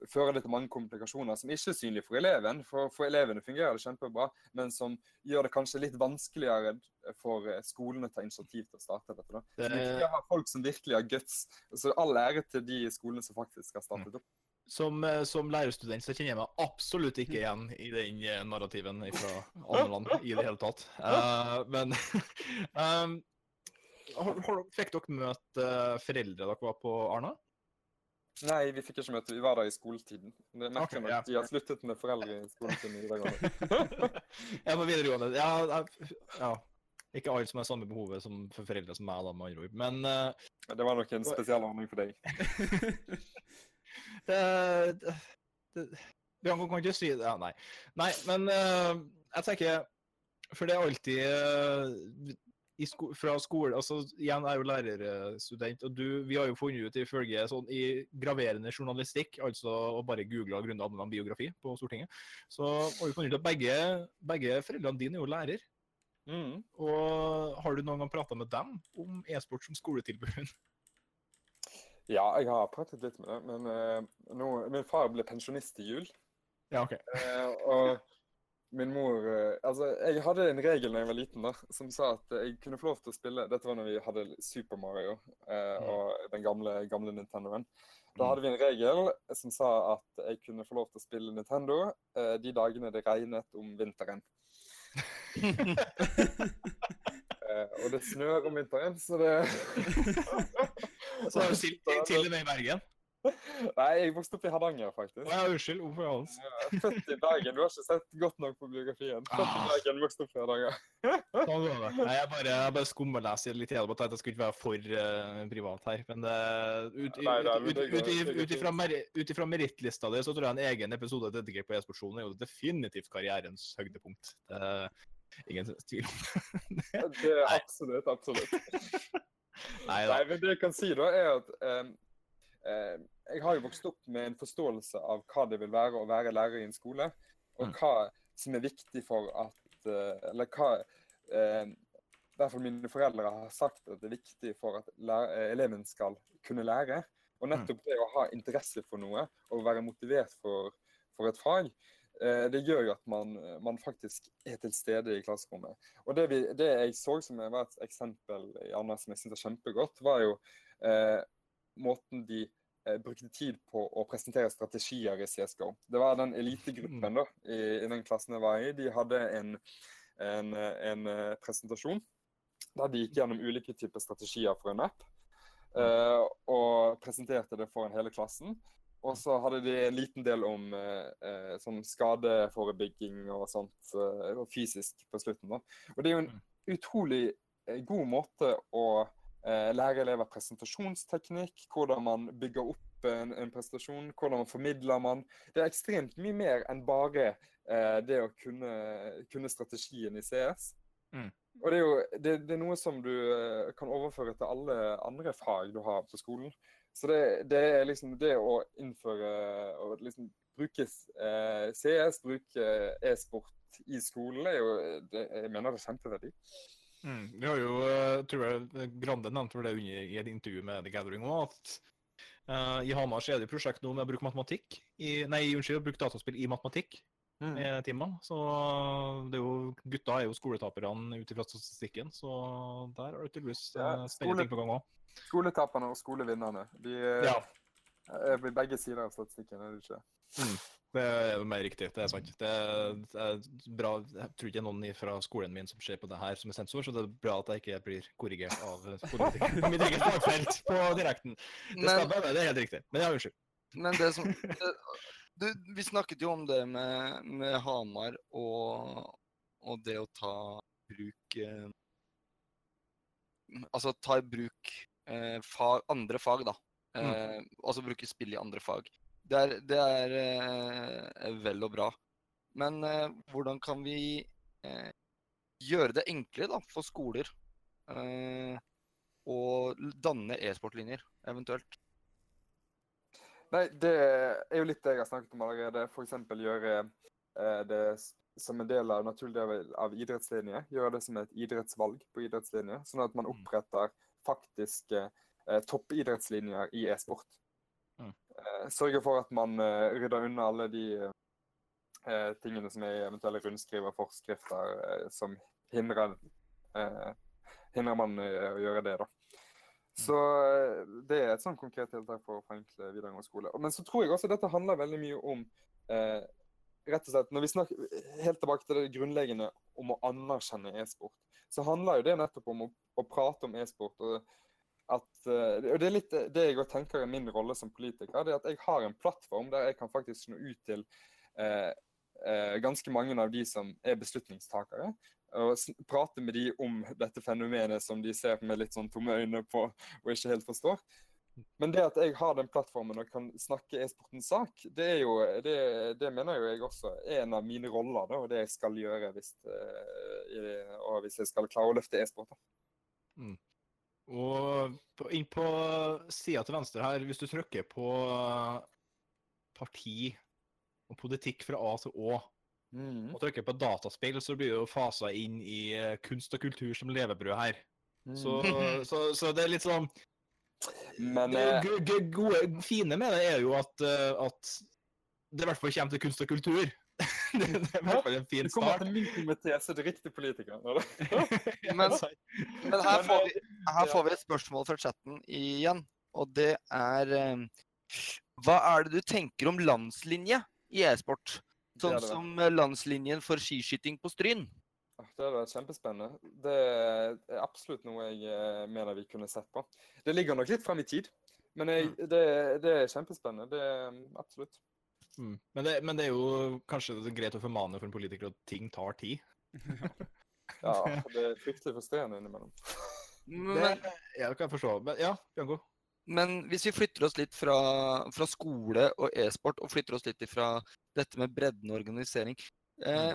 fører det til mange komplikasjoner som ikke er synlige for eleven. For, for elevene fungerer det kjempebra, men som gjør det kanskje litt vanskeligere for skolene skolen å ta initiativ til å starte dette. da. Så vi har folk som virkelig har guts. Så all ære til de skolene som faktisk har startet opp. Som, eh, som lærerstudent så kjenner jeg meg absolutt ikke igjen i den eh, narrativen fra andre land i det hele tatt. Uh, men um, fikk dere møte eh, foreldre dere var på Arna? Nei, vi fikk ikke møte. Vi var der i skoletiden. Det er okay, Ok, nok ja. de har sluttet med foreldre i skoletiden. i videregående. jeg på videregående. Ja, ja. Ikke alle som har samme behovet som for foreldre som meg, da, med andre ord. Men eh, Det var nok en spesiell ordning for deg. det, det, det kan ikke si det. Ja, nei. Nei, men uh, jeg tenker For det er alltid i sko fra skole altså Igjen er jo lærerstudent, og du, vi har jo funnet ut ifølge sånn i graverende journalistikk, altså å bare google Grunde enn biografi på Stortinget, så har vi funnet ut at begge, begge foreldrene dine er jo lærer. Mm. Og har du noen gang prata med dem om e-sport som skoletilbud? Ja, jeg har pratet litt med det, men uh, nå, min far ble pensjonist i jul. Ja, OK. Uh, og min mor eh, Altså, jeg hadde en regel da jeg var liten, da, som sa at jeg kunne få lov til å spille Dette var når vi hadde Super Mario eh, Mm. og den gamle, gamle Nintendoen. Da Mm. hadde vi en regel som sa at jeg kunne få lov til å spille Nintendo eh, de dagene det regnet om vinteren. Eh, og det snør om vinteren, så det Så har du til, til, til og med i Bergen? Nei, jeg vokste opp i Hardanger, faktisk. ja, unnskyld. Hvorfor Hans? Født i Bergen. Du har ikke sett godt nok på biografien. Født i Ah. Bergen, vokst opp i Hardanger. Sånn var det. Nei, jeg bare, jeg bare skumleser litt gjennom at jeg skulle ikke være for uh, privat her. Men uh, ut, ifra merittlista di, så tror jeg en egen episode dedikert på e-sportsjonen er jo definitivt karrierens høydepunkt. Det, Ingen tvil om Det det er absolutt, absolutt. Nei da. Nei, men det jeg kan si da, er at um, eh, jeg har jo vokst opp med en forståelse av hva det vil være å være lærer i en skole, og Mm. hva som er viktig for at eh, Eller hva eh, i hvert fall mine foreldre har sagt at det er viktig for at eh, eleven skal kunne lære. Og nettopp det å ha interesse for noe og være motivert for, for et fag, eh, det gjør jo at man, man faktisk er til stede i klasserommet. Og det, vi, det jeg så som var et eksempel i Anna som jeg syns er kjempegodt, var jo eh, måten de brukte tid på å presentere strategier i CSGO. Det var den elitegruppen da, i, i den klassen jeg var i. De hadde en, en, eh, en eh, presentasjon der de gikk gjennom ulike typer strategier for en app. Uh, og presenterte det foran hele klassen. Og så hadde de en liten del om uh, uh, sånn skadeforebygging og sånt, eh, fysisk på slutten. da. Og det er jo en utrolig eh, god måte å eh, lære elever presentasjonsteknikk, hvordan man bygger opp en, en prestasjon, hvordan man formidler man. Det er ekstremt mye mer enn bare eh, det å kunne, kunne strategien i CS. Mm. Og det er jo det, det er noe som du eh, kan overføre til alle andre fag du har på skolen. Så det, det er liksom det å innføre og liksom bruke eh, CS, bruke e-sport i skolen, er jo det, Jeg mener det er kjempeverdi. Mm. Vi har jo, eh, tror jeg Grande nevnte vel det under, i et intervju med The Gathering òg, at uh, i Hamar så er det et prosjekt nå med å bruke matematikk i, Nei, unnskyld, bruke dataspill i matematikk i timene. Så det er jo, gutta er jo skoletaperne ut ifra statistikken, så der har du tydeligvis uh, spennende ting på gang òg. Skoletaperne og skolevinnerne. De Ja. Er blir begge sider av statistikken, er det ikke? Det er jo mer riktig, det er sant. Det er, det er bra. Jeg tror ikke det er noen fra skolen min som ser på det her som er sensor, så det er bra at jeg ikke blir korrigert av politikere på mitt eget fagfelt på direkten. Det Men, det er helt riktig. Men ja, unnskyld. men det som det, du, Vi snakket jo om det med, med Hamar og, og det å ta bruk eh, Altså ta i bruk eh, fag, andre fag, da. Eh, så bruke spill i andre fag. Det er, det er eh, vel og bra. Men eh, hvordan kan vi eh, gjøre det enklere da, for skoler eh, å danne e-sportlinjer, eventuelt? Nei, det er jo litt det jeg har snakket om allerede. F.eks. gjøre eh, det som en del av naturlig del av- idrettslinje. Gjøre det som et idrettsvalg på idrettslinje. Sånn at man Mm. oppretter faktiske eh, toppidrettslinjer i e-sport. Mm. Eh, sørge for at man eh, rydder unna alle de eh, tingene som er i eventuelle rundskriv og forskrifter eh, som hindrer, eh, hindrer man å gjøre det. da. Så eh, det er et sånn konkret tiltak for å forenkle videregående skole. Men så tror jeg også dette handler veldig mye om eh, rett og slett, Når vi snakker helt tilbake til det grunnleggende om å anerkjenne e-sport, så handler jo det nettopp om å, å prate om e-sport. og at, eh, og Det er litt det det jeg tenker er min rolle som politiker. det er At jeg har en plattform der jeg kan faktisk nå ut til eh, eh, ganske mange av de som er beslutningstakere. Og prate med de om dette fenomenet som de ser med litt sånn tomme øyne på og ikke helt forstår. Men det at jeg har den plattformen og kan snakke e-sportens sak, det er jo, det, det mener jo jeg også er en av mine roller, da, og det jeg skal gjøre hvis, eh, og hvis jeg skal klare å løfte e-sport. da. Og på, inn på sida til venstre her, hvis du trykker på parti og politikk fra A til Å, og trykker på dataspill, så blir du fasa inn i eh, kunst og kultur som levebrød her. Så, så, så det er litt sånn Men Det eh, gode, fine med det er jo at, eh, at det i hvert fall kommer til kunst og kultur. det, det er i hvert fall en fin start. du kommer til min komité som riktig politiker. Men- Men her får eh, vi, her får vi et spørsmål fra chatten igjen, og det er eh, Hva er det du tenker om landslinje i e-sport? Sånn det det som eh, landslinjen for skiskyting på Stryn. Ah, Det hadde vært kjempespennende. Det er absolutt noe jeg eh, mener vi kunne sett på. Det ligger nok litt frem i tid, men jeg, det, det er kjempespennende. Det er absolutt. Mm. Men, det, men det er jo kanskje det er greit å formane for en politiker at ting tar tid. Ja, det er fryktelig frustrerende innimellom. Men, Det, det kan jeg forstå. Men, ja, Bjørngo. men hvis vi flytter oss litt fra, fra skole og e-sport, og flytter oss litt fra dette med bredden og organisering eh,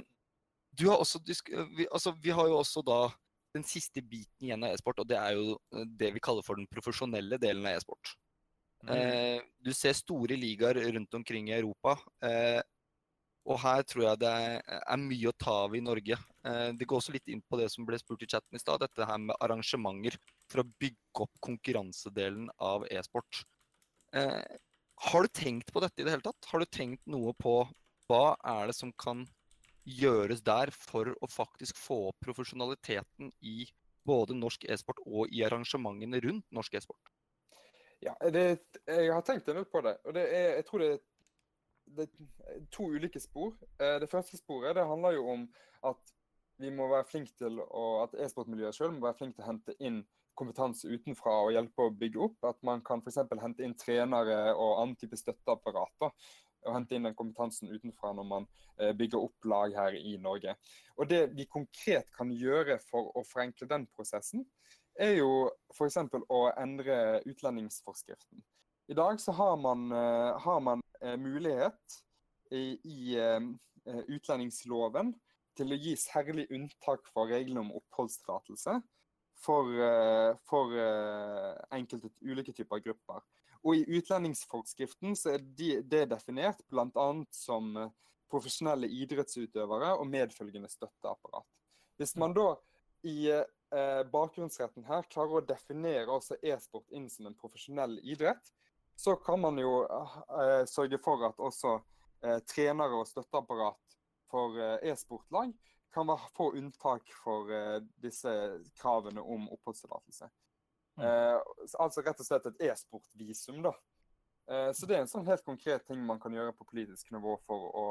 du har også vi, altså, vi har jo også da den siste biten igjen av e-sport, og det er jo eh, det vi kaller for den profesjonelle delen av e-sport. Mm. Eh, du ser store ligaer rundt omkring i Europa. Eh, og her tror jeg det er, mye å ta av i Norge. Eh, det går også litt inn på det som ble spurt i chatten i stad, dette her med arrangementer for å bygge opp konkurransedelen av e-sport. Eh, har du tenkt på dette i det hele tatt? Har du tenkt noe på hva er det som kan gjøres der for å faktisk få opp profesjonaliteten i både norsk e-sport og i arrangementene rundt norsk e-sport? Ja, det, jeg har tenkt en del på det. Og det er, jeg tror det er, det er to ulike spor. Eh, Det første sporet det handler jo om at vi må være flinke til å, at e-sportmiljøet selv må være flink til å hente inn kompetanse utenfra og hjelpe å bygge opp. At man kan f.eks. hente inn trenere og annen type støtteapparater. Og hente inn den kompetansen utenfra når man eh, bygger opp lag her i Norge. Og Det vi konkret kan gjøre for å forenkle den prosessen, er jo f.eks. å endre utlendingsforskriften. I dag så har man, eh, har man mulighet i, eh, eh, utlendingsloven til å gi særlig unntak fra reglene om oppholdstillatelse for, eh, for eh, enkelte ulike typer grupper. Og i utlendingsforskriften så er de, det definert bl.a. som eh, profesjonelle idrettsutøvere og medfølgende støtteapparat. Hvis man da i eh, bakgrunnsretten her klarer å definere også e-sport inn som en profesjonell idrett, så kan man jo eh, sørge for at også eh, trenere og støtteapparat for eh, e-sportlag kan få unntak for eh, disse kravene om oppholdstillatelse. Mm. Eh, altså rett og slett et e-sportvisum, da. Eh, så det er en sånn helt konkret ting man kan gjøre på politisk nivå for å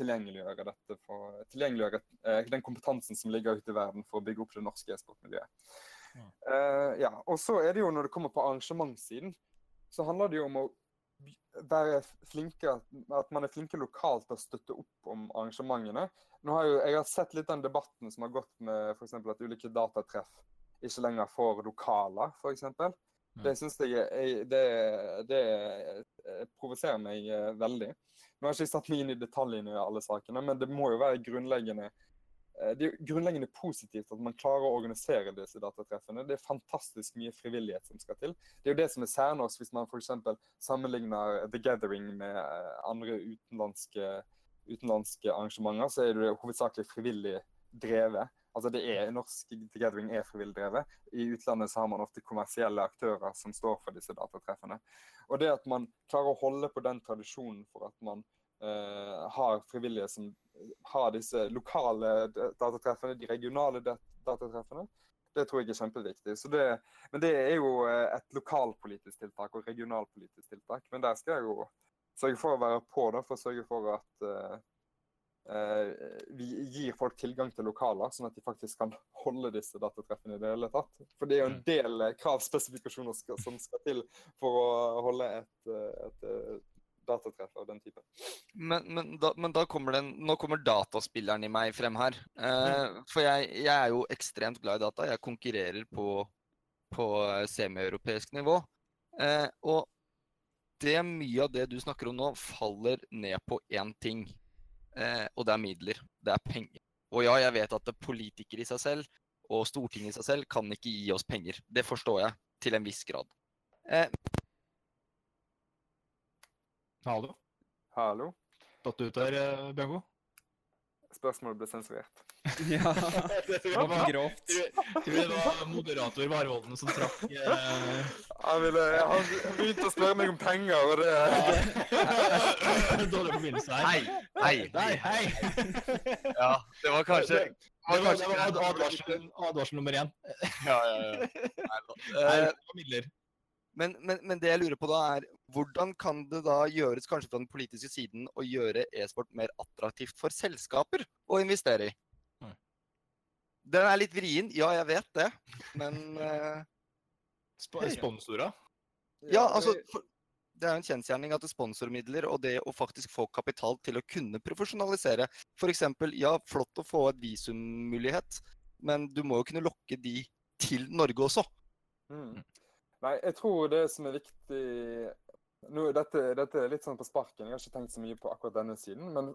tilgjengeliggjøre dette, for, tilgjengeliggjøre den kompetansen som ligger ute i verden for å bygge opp det norske e-sportmiljøet. Eh, ja, og så er det jo når det kommer på arrangementssiden, så handler det jo om å være flinke, at man er flinke lokalt til å støtte opp om arrangementene. Nå har jo, jeg har sett litt den debatten som har gått med eksempel at ulike datatreff ikke lenger får lokaler, f.eks. Det syns jeg jeg det, det provoserer meg eh, veldig. Nå har jeg ikke satt meg inn i detaljene i alle sakene, men det må jo være grunnleggende det er grunnleggende positivt at man klarer å organisere disse datatreffene. Det er fantastisk mye frivillighet som skal til. Det er jo det som er særnorsk hvis man f.eks. sammenligner The Gathering med eh, andre utenlandske, utenlandske arrangementer, så er det hovedsakelig frivillig drevet. Altså det er, Norsk The Gathering er frivillig drevet. I utlandet så har man ofte kommersielle aktører som står for disse datatreffene. Og det at man klarer å holde på den tradisjonen for at man eh, har frivillige som har disse lokale datatreffene, de regionale datatreffene, det tror jeg er kjempeviktig. Så det, men det er jo eh, et lokalpolitisk tiltak og regionalpolitisk tiltak. Men der skal jeg jo sørge for å være på, da, for å sørge for at uh, uh, vi gir folk tilgang til lokaler, sånn at de faktisk kan holde disse datatreffene i det hele tatt. For det er jo en Mm. del eh, kravspesifikasjoner som skal til for å holde et, et, et, datatreff av den typen. Men, men, da, men da kommer den, nå kommer dataspilleren i meg frem her. Eh, for jeg, jeg er jo ekstremt glad i data. Jeg konkurrerer på, på eh, semieuropeisk nivå. Eh, og det mye av det du snakker om nå, faller ned på én ting. Eh, og det er midler. Det er penger. Og ja, jeg vet at politikere i seg selv og Stortinget i seg selv kan ikke gi oss penger. Det forstår jeg til en viss grad. Eh, Hallo? Hallo? Datt du ut der, eh, Bjørngo? Spørsmålet ble sensurert. Ja, Det var grovt. Tror det var moderator Varvolden som trakk eh, Han, ville, han begynte å spørre meg om penger, og det Dårlig forbindelse her. hei, hei. Nei, hei! Ja, det var kanskje Det var det var ad- advarsel, advarsel nummer én. Ja, ja, ja. Nei, Eh, det var midler. Men, men, men det jeg lurer på da er, hvordan kan det da gjøres kanskje fra den politiske siden å gjøre e-sport mer attraktivt for selskaper å investere i? Mm. Den er litt vrien, ja jeg vet det, men uh, sponsorer. Ja, altså for, Det er jo en kjensgjerning at sponsormidler og det å faktisk få kapital til å kunne profesjonalisere F.eks. ja, flott å få et visummulighet, men du må jo kunne lokke de til Norge også. Mm. Nei, jeg tror det som er viktig nå, dette, dette er litt sånn på sparken, jeg har ikke tenkt så mye på akkurat denne siden. Men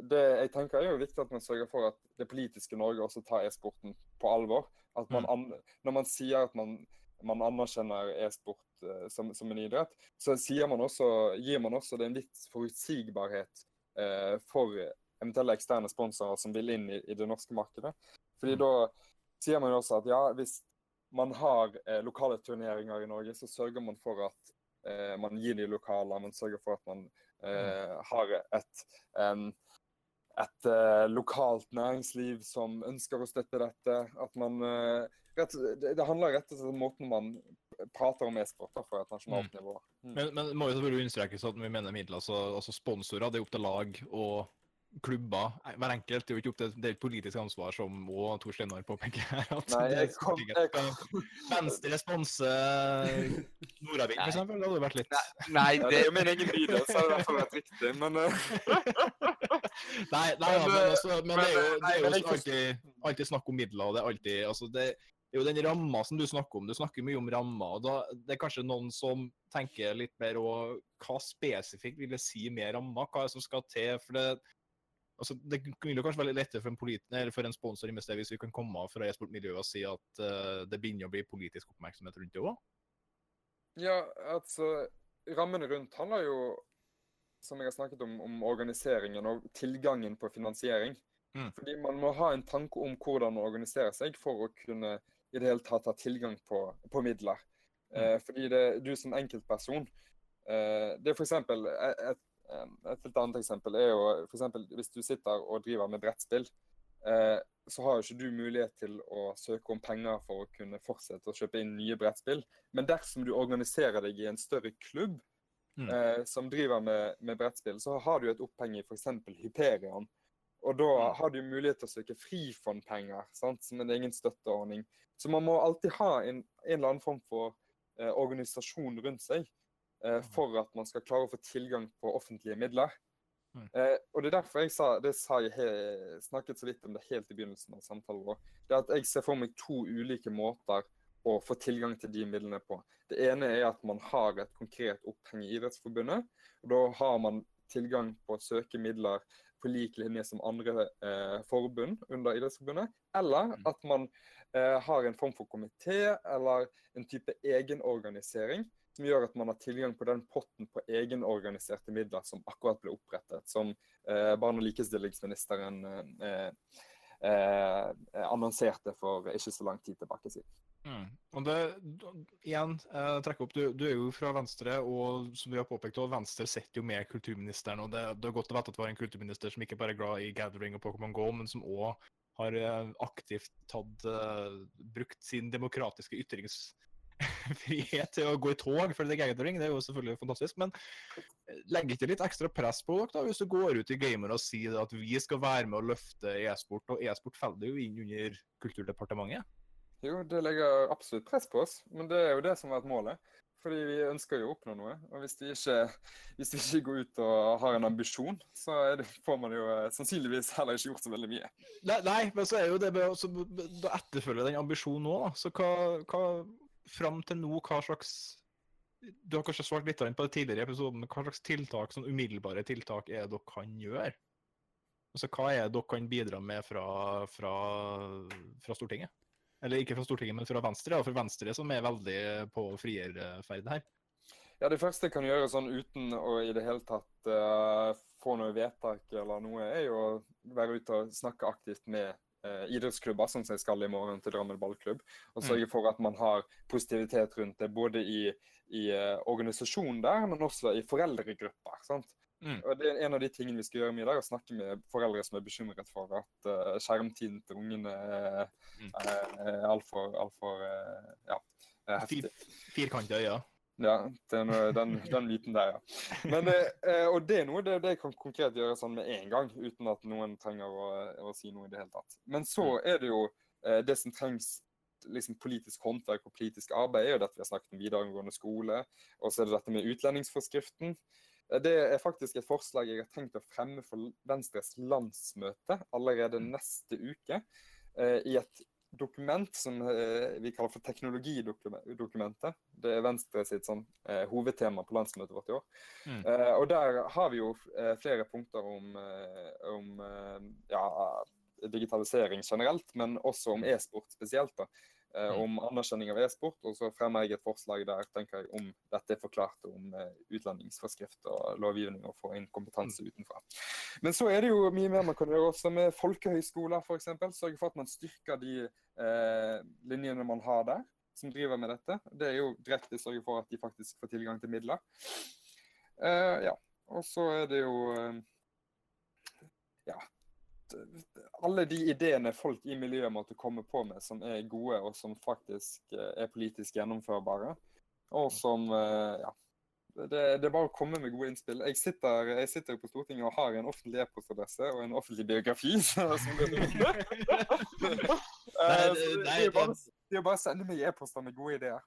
det jeg tenker er jo viktig at man sørger for at det politiske Norge også tar e-sporten på alvor. At man, an, når man sier at man, man anerkjenner e-sport eh, som, som en idrett, så sier man også, gir man også det en litt forutsigbarhet eh, for eventuelle eksterne sponsorer som vil inn i, i det norske markedet. Fordi Mm. da sier man jo også at ja, hvis man har eh, lokale turneringer i Norge, så sørger man for at eh, man gir de lokaler, man sørger for at man eh, har et, en, et eh, lokalt næringsliv som ønsker å støtte dette. At man eh, rett, det, det handler rett og slett om måten man prater om e-sport på et nasjonalt nivå. Mm. Men, men må jo selvfølgelig understrekes at vi mener midler, altså, altså sponsorer, det er opp til lag og klubber. Hver enkelt det er jo ikke opp til det er et politisk ansvar, som òg Tor Steinar påpeker her. at Nei, det er jeg kom, jeg kom. Venstre sponser Nordavind, eksempel. Det hadde vært litt Nei, nei det er jo min egen bydel, så det i hvert fall vært riktig. Men eh, Nei, nei men, altså, men det er jo, det er jo alltid, alltid snakk om midler. og Det er alltid, altså det er jo den ramma som du snakker om. Du snakker mye om ramma. og da, Det er kanskje noen som tenker litt mer òg hva spesifikt vil det si med ramma? Hva er det som skal til? for det altså Det vil jo kanskje være litt lettere for en, polit, for en sponsor å investere hvis vi kan komme fra e-sportmiljøet og si at uh, det begynner å bli politisk oppmerksomhet rundt det òg. ja, altså Rammene rundt handler jo, som jeg har snakket om, om organiseringen og tilgangen på finansiering. Mm. Fordi man må ha en tanke om hvordan man organiserer seg for å kunne i det hele tatt ha tilgang på, på midler. Eh, fordi det, du som enkeltperson eh, Det er f.eks. Et, et, et helt annet eksempel er jo for eksempel, hvis du sitter og driver med brettspill, eh, så har jo ikke du mulighet til å søke om penger for å kunne fortsette å kjøpe inn nye brettspill. Men dersom du organiserer deg i en større klubb Mm. eh, som driver med, med brettspill, så har du et oppheng i f.eks. Hyperion. Og da Mm. har du mulighet til å søke frifondpenger, sant? som en egen støtteordning. Så man må alltid ha en, en eller annen form for eh, organisasjon rundt seg eh, for at man skal klare å få tilgang på offentlige midler. Mm. Eh, og det er derfor jeg sa, det sa jeg he, snakket så vidt om det helt i begynnelsen av samtalen vår. Det er at jeg ser for meg to ulike måter å få tilgang til de midlene på. Det ene er at man har et konkret oppheng i Idrettsforbundet. og Da har man tilgang på å søke midler på lik linje som andre eh, forbund under Idrettsforbundet. Eller Mm. at man eh, har en form for komité eller en type egenorganisering som gjør at man har tilgang på den potten på egenorganiserte midler som akkurat ble opprettet. Som eh, barne- og likestillingsministeren eh, eh, annonserte for ikke så lang tid tilbake siden. Mm. Og det, igjen, eh, trekke opp, du, du er jo fra Venstre, og som vi har påpekt, og Venstre sitter jo med kulturministeren. og det, det er godt å vite at vi har en kulturminister som ikke bare er glad i Gathering og Pokémon GO, men som òg har eh, aktivt tatt, uh, brukt sin demokratiske ytringsfrihet til å gå i tog for det Gathering. Det er jo selvfølgelig fantastisk. Men eh, legger ikke litt ekstra press på dere da, hvis du går ut i gamer og sier at vi skal være med å løfte e-sport, og e-sport faller jo inn under Kulturdepartementet? Jo, det legger absolutt press på oss, men det er jo det som har vært målet. Fordi vi ønsker jo å oppnå noe. Og hvis vi ikke, ikke går ut og har en ambisjon, så er det, får man jo eh, sannsynligvis heller ikke gjort så veldig mye. Nei, nei, men så er jo det også, Da etterfølger den ambisjonen òg, da. Så hva, hva Fram til nå, hva slags Du har kanskje svart litt på det tidligere i episoden, men hva slags tiltak, sånn umiddelbare tiltak er det dere kan gjøre? Altså, Hva er det dere kan bidra med fra, fra, fra Stortinget? Eller ikke fra Stortinget, men fra Venstre. For Venstre, som er veldig på frierferd her. Ja, Det første jeg kan gjøre sånn uten å i det hele tatt uh, få noe vedtak eller noe, er jo å være ute og snakke aktivt med eh, idrettsklubber, sånn som jeg skal i morgen til Drammen ballklubb. Og sørge for at man har positivitet rundt det, både i, i eh, organisasjonen der, men også i foreldregrupper. sant? Mm. Og det er En av de tingene vi skal gjøre mye der, er å snakke med foreldre som er bekymret for at uh, skjermtiden til ungene er, Mm. er, altfor alt eh, ja, eh, heftig. Fir, firkanta øyne. Ja, det den, den, den biten der, ja. Men, eh, og det er noe det, det kan konkret gjøre sånn med en gang, uten at noen trenger å, å si noe i det hele tatt. Men så er det jo eh, det som trengs liksom politisk håndverk og politisk arbeid, er jo dette vi har snakket om videregående skole. Og så er det dette med utlendingsforskriften. Eh, Det er faktisk et forslag jeg har tenkt å fremme for Venstres landsmøte allerede neste uke. eh, I et dokument som eh, vi kaller for teknologidokumentet. Det er Venstre sitt sånn, eh, hovedtema på landsmøtet vårt i år. Mm. Eh, og der har vi jo flere punkter om, om ja, digitalisering generelt, men også om e-sport spesielt. da. Eh, Mm. om anerkjenning av e-sport, og så fremmer jeg et forslag der tenker jeg om dette er forklart om eh, utlendingsforskrift og lovgivning og få inn kompetanse utenfra. Men så er det jo mye mer man kan gjøre også med folkehøyskoler f.eks. Sørge for at man styrker de eh, linjene man har der, som driver med dette. Det er jo direkte sørge for at de faktisk får tilgang til midler. Eh, ja. Og så er det jo eh, Ja. Alle de ideene folk i miljøet måtte komme på med som er gode, og som faktisk eh, er politisk gjennomførbare. Og som eh, Ja. Det, det er bare å komme med gode innspill. Jeg sitter, jeg sitter på Stortinget og har en offentlig e-postadresse og en offentlig biografi. så- som det Eh, det, det er bare, det- er bare å sende meg e-poster med gode ideer.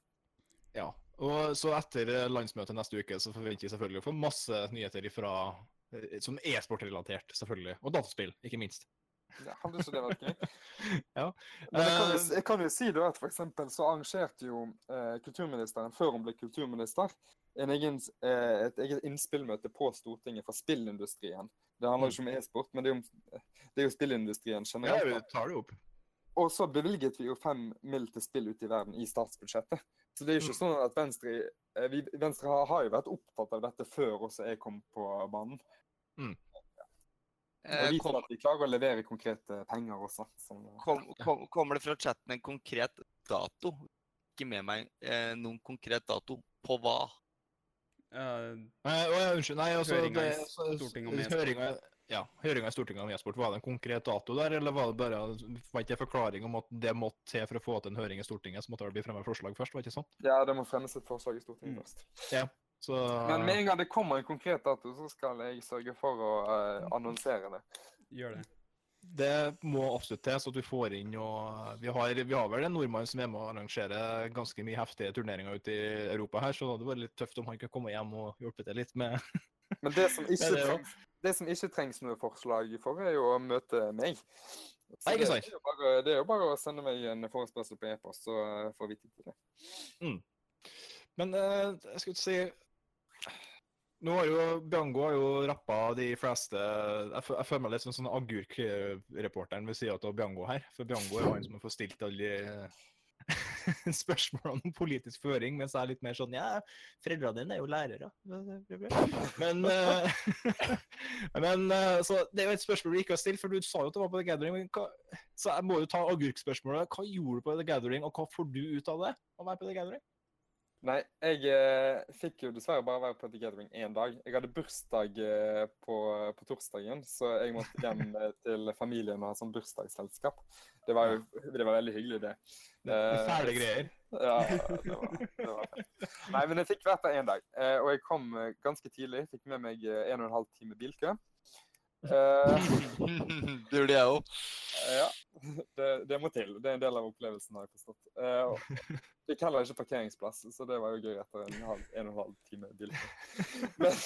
Ja. Og så etter landsmøtet neste uke så forventer vi selvfølgelig å få masse nyheter ifra, som e-sportrelatert, selvfølgelig. Og dataspill, ikke minst. Ja, hadde ikke det vært gøy? Ja. Men jeg kan, jo, Eh, jeg kan jo si da at for eksempel så arrangerte jo eh, kulturministeren, før hun ble kulturminister, en egen, eh, et eget innspillmøte på Stortinget for spillindustrien. Det handler jo ikke om e-sport, men det er jo, det er jo spillindustrien ja, vi tar det opp. Og så bevilget vi jo fem mill. til spill ute i verden i statsbudsjettet. Så det er jo ikke Mm. sånn at Venstre, eh, i Venstre har, har jo vært opptatt av dette før også jeg kom på banen. Og vi viser kom, at vi klarer å levere konkrete penger også. Som, kom, kom, kommer det fra chatten en konkret dato? Ikke med meg eh, noen konkret dato. På hva? Uh, Nei, å, ja, unnskyld. Nei, altså Høringa i det- så- Stortinget om høringa- Ja, høringa i Stortinget om e-sport. Var det en konkret dato der, eller var det bare var ikke en forklaring om at det måtte til for å få til en høring i Stortinget, så måtte det bli fremmet forslag først, var det ikke sånn? ja, det må fremmes et forslag i Stortinget Mm. først. Så Men med en gang det kommer en konkret dato, så skal jeg sørge for å uh, annonsere det. gjør det. det må absolutt til, så at vi får inn og Vi har, vi har vel en nordmann som er med å arrangere ganske mye heftige turneringer ute i Europa her, så det hadde vært litt tøft om han kunne komme hjem og hjelpe til litt med Men det som ikke, det trengs, det som ikke trengs noe forslag for, er jo å møte meg. Så det, er jo bare, det er jo bare å sende meg en forespørsel på e-post, så eh, får vi tid til det. Men uh, jeg skulle si Nå har jo Biango har jo rappa de fleste Jeg, jeg føler meg litt som sånn agurkreporteren ved sida av Biango her. For Biango er han som har fått stilt alle de spørsmålene om politisk føring, mens jeg er litt mer sånn Ja, foreldrene dine er jo lærere. Men eh, Men eh, Så det er jo et spørsmål du ikke har stilt, for du sa jo at du var på The Gathering. Hva, så jeg må jo ta agurkspørsmålet. Hva gjorde du på The Gathering, og hva får du ut av det? Å være på The Gathering? Nei, jeg eh, fikk jo dessverre bare være på The Gathering én dag. Jeg hadde bursdag eh, på, på torsdagen, så jeg måtte hjem eh, til familien og ha sånn bursdagsselskap. Det var jo det var veldig hyggelig, det. Eh, Fæle greier. Ja, det var, det var fett. Nei, men jeg fikk vært der én dag. Eh, og jeg kom eh, ganske tidlig. Fikk med meg en og en halv time bilkø. Eh, det gjorde jeg òg. ja, det, det må til. Det er en del av opplevelsen, har jeg forstått. Eh, og fikk heller ikke parkeringsplass, så det var jo gøy etter en, halv, en og en halv time bilkø. Men,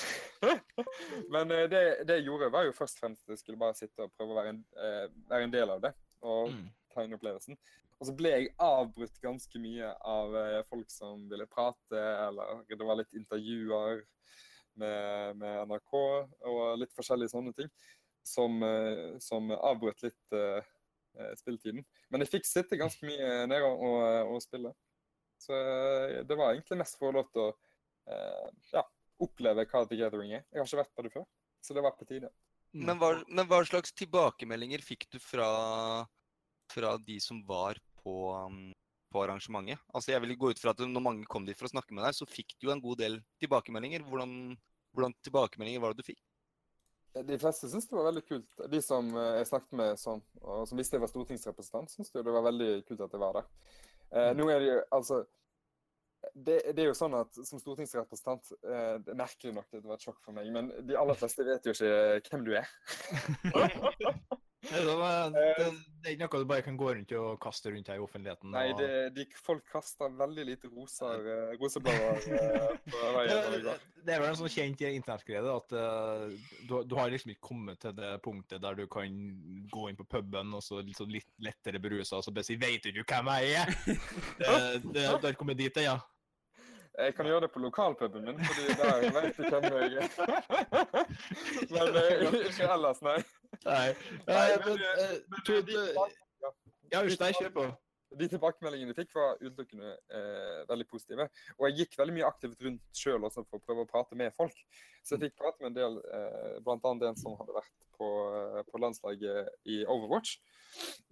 men eh, det, det jeg gjorde, var jo først og fremst at jeg skulle bare sitte og prøve å være en, uh, være en del av det. Og Mm. ta inn opplevelsen. Og så ble jeg avbrutt ganske mye av uh, folk som ville prate, eller det var litt intervjuer med, med NRK og litt forskjellige sånne ting, som, eh, som avbrøt litt eh, spilletiden. Men jeg fikk sitte ganske mye nede og, og, spille. Så det var egentlig mest for å lov til å uh, ja, oppleve hva The Gathering er. Jeg har ikke vært på det før, så det var på tide. Men, hva, men hva slags tilbakemeldinger fikk du fra, fra de som var på, um, på arrangementet? Altså jeg vil gå ut fra at Når mange kom dit for å snakke med deg, så fikk du jo en god del tilbakemeldinger. Hvordan, hvordan tilbakemeldinger var det du fikk? De fleste syntes det var veldig kult. De som eh, jeg snakket med som, og som visste jeg var stortingsrepresentant, syntes jo det var veldig kult at jeg var der. Eh, nå er det jo altså det, det er jo sånn at som stortingsrepresentant eh, det er Merkelig nok, det var et sjokk for meg, men de aller fleste vet jo ikke hvem du er. Det eh, det, det er ikke noe du bare kan gå rundt og kaste rundt her i offentligheten. Nei, og- det, de, folk kaster veldig lite roser, eh, roseblader eh, på veien. det, det er vel en sånn kjent internettgreie at uh, du, du har liksom ikke kommet til det punktet der du kan gå inn på puben og så litt, sånn litt lettere berusa og så bare si 'Veit du hvem jeg er?' det, det, det har ikke kommet dit ennå. Jeg kan gjøre det på lokalpuben min, fordi der vet du hvem jeg er. Men eh, ikke ellers, nei. Nei. Nei, men, men, men, men, men, men men, men, men, Ulstein, kjør på. De tilbakemeldingene jeg fikk, var utelukkende eh, veldig positive. Og jeg gikk veldig mye aktivt rundt sjøl også for å prøve å prate med folk. Så jeg fikk prate med en del, eh, bl.a. en som hadde vært på, eh, på landslaget i Overwatch.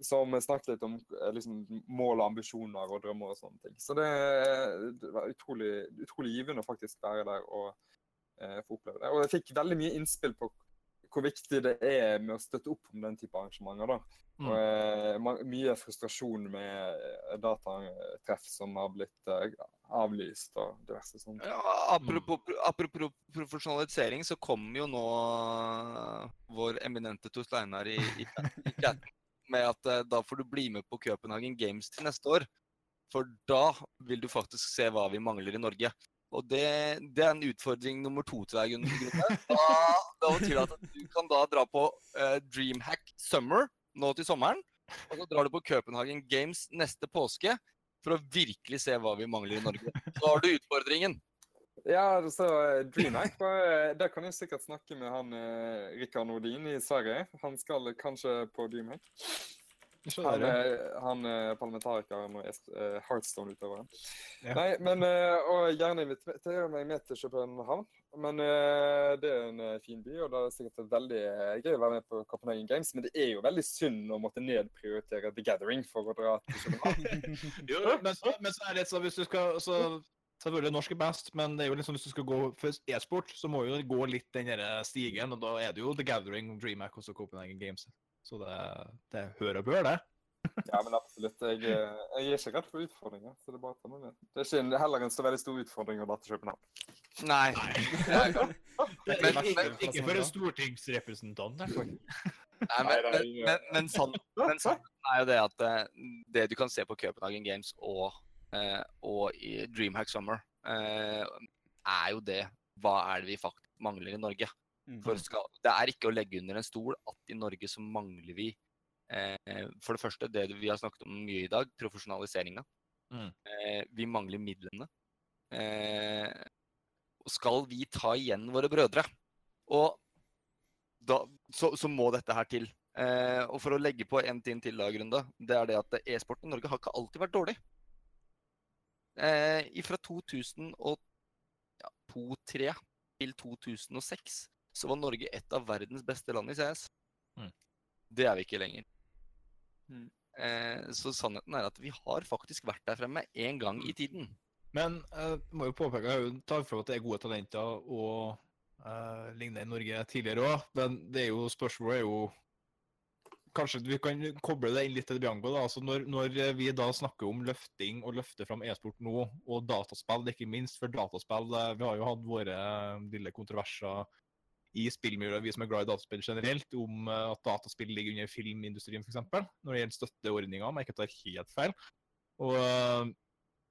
Som snakket litt om eh, liksom, mål, ambisjoner og drømmer og sånne ting. Så det, det var utrolig, utrolig givende å faktisk være der og eh, få oppleve det. Og jeg fikk veldig mye innspill på hvor viktig det er med å støtte opp om den type arrangementer. da. Mm. Og eh, mye frustrasjon med eh, datatreff som har blitt eh, avlyst og diverse sånne. Ja, apropos, apropos profesjonalisering, så kommer jo nå vår eminente Tor Steinar i, i, i chatten med at eh, da får du bli med på Copenhagen Games til neste år. For da vil du faktisk se hva vi mangler i Norge. Og det, det er en utfordring nummer to til deg, Gunnar. Da, da betyr det at du kan da dra på uh, Dreamhack Summer nå til sommeren. Og så drar du på Copenhagen Games neste påske for å virkelig se hva vi mangler i Norge. Så har du utfordringen. Ja, så eh, Dreamhack, var- der kan jeg sikkert snakke med han eh, Rikard Nordin i Sverige. Han skal kanskje på Dreamhack. Så Han, er eh, han eh, parlamentarikeren og uh, Heartstone-utøveren. Ja. Nei, men eh, Og gjerne invitere meg med til København. Men eh, det er en eh, fin by, og det er sikkert veldig eh, gøy å være med på Copenhagen Games. Men det er jo veldig synd å måtte nedprioritere The Gathering for å dra til København. Jo, men, så, men så er det så hvis du skal så, Selvfølgelig norsk er best, men det er jo liksom hvis du skal gå for e-sport, så må jo gå litt den stigen. Og da er det jo The Gathering, DreamHack og så Copenhagen Games. Så det, det hører og bør, det. Ja, men absolutt. Jeg, eh, jeg er ikke redd for utfordringer. så Det er bare å ta med. Det er ikke en, heller en så veldig stor utfordring å dra til København. Nei. Men- ikke, men- ikke for en stortingsrepresentant, i. Nei, men, men, ingen- men, men, sann, men sannheten er jo det at eh, det du kan se på Copenhagen Games og, eh, og i Dreamhack Summer, eh, er jo det Hva er det vi faktisk mangler i Norge? Mm. For skal, det er ikke å legge under en stol at i Norge så mangler vi eh, for det første det vi har snakket om mye i dag, profesjonaliseringa. Mm. Eh, vi mangler midlene. Eh, og skal vi ta igjen våre brødre, og da, så, så må dette her til. Eh, og for å legge på en ting til, da, Grunde, det er det at e-sport i Norge har ikke alltid vært dårlig. Eh, fra 2002-2003 til 2006 så var Norge et av verdens beste land i CS. Mm. Det er vi ikke lenger. Mm. Eh, så sannheten er at vi har faktisk vært der fremme en gang i tiden. Men jeg må jo påpeke, jeg har jo tatt for at det er gode talenter og eh, lignende i Norge tidligere òg, men det er jo spørsmålet er jo Kanskje vi kan koble det inn litt til Bianco. da, altså når, når vi da snakker om løfting og løfte fram e-sport nå, og dataspill, ikke minst for dataspill eh, Vi har jo hatt våre eh, lille kontroverser i spillmiljøet, vi som er glad i dataspill generelt, om eh, at dataspill ligger under filmindustrien f.eks. Når det gjelder støtteordninger, om jeg ikke tar helt feil. Og eh,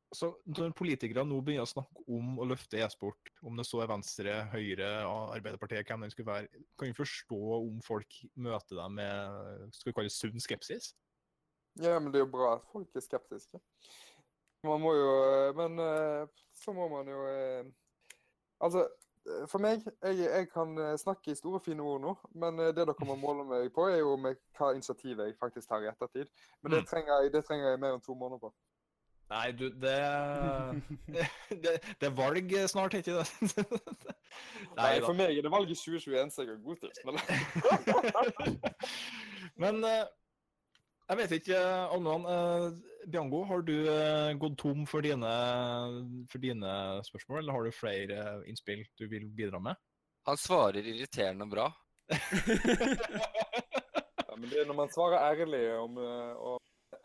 så Når politikere nå begynner å snakke om å løfte e-sport, om det så er Venstre, Høyre, Arbeiderpartiet, hvem det skulle være, kan vi forstå om folk møter dem med skal vi kalle det sunn skepsis? Ja, men det er jo bra at folk er skeptiske. Man må jo eh, Men så må man jo Altså, for meg jeg, jeg kan eh, snakke i store, fine ord nå, men eh, det dere må måle meg på, er jo med hva initiativ jeg faktisk tar i ettertid. Men det Mm. trenger jeg, det trenger jeg mer enn to måneder på. Nei, du, det Det, det er valg snart, ikke det? Nei, For meg er det valget 2021 som jeg har god tid. Men Men eh, jeg vet ikke, om Uh, Biango, har du eh, gått tom for dine, for dine spørsmål, eller har du flere innspill du vil bidra med? Han svarer irriterende bra. Ja, men det er når man svarer ærlig om eh, og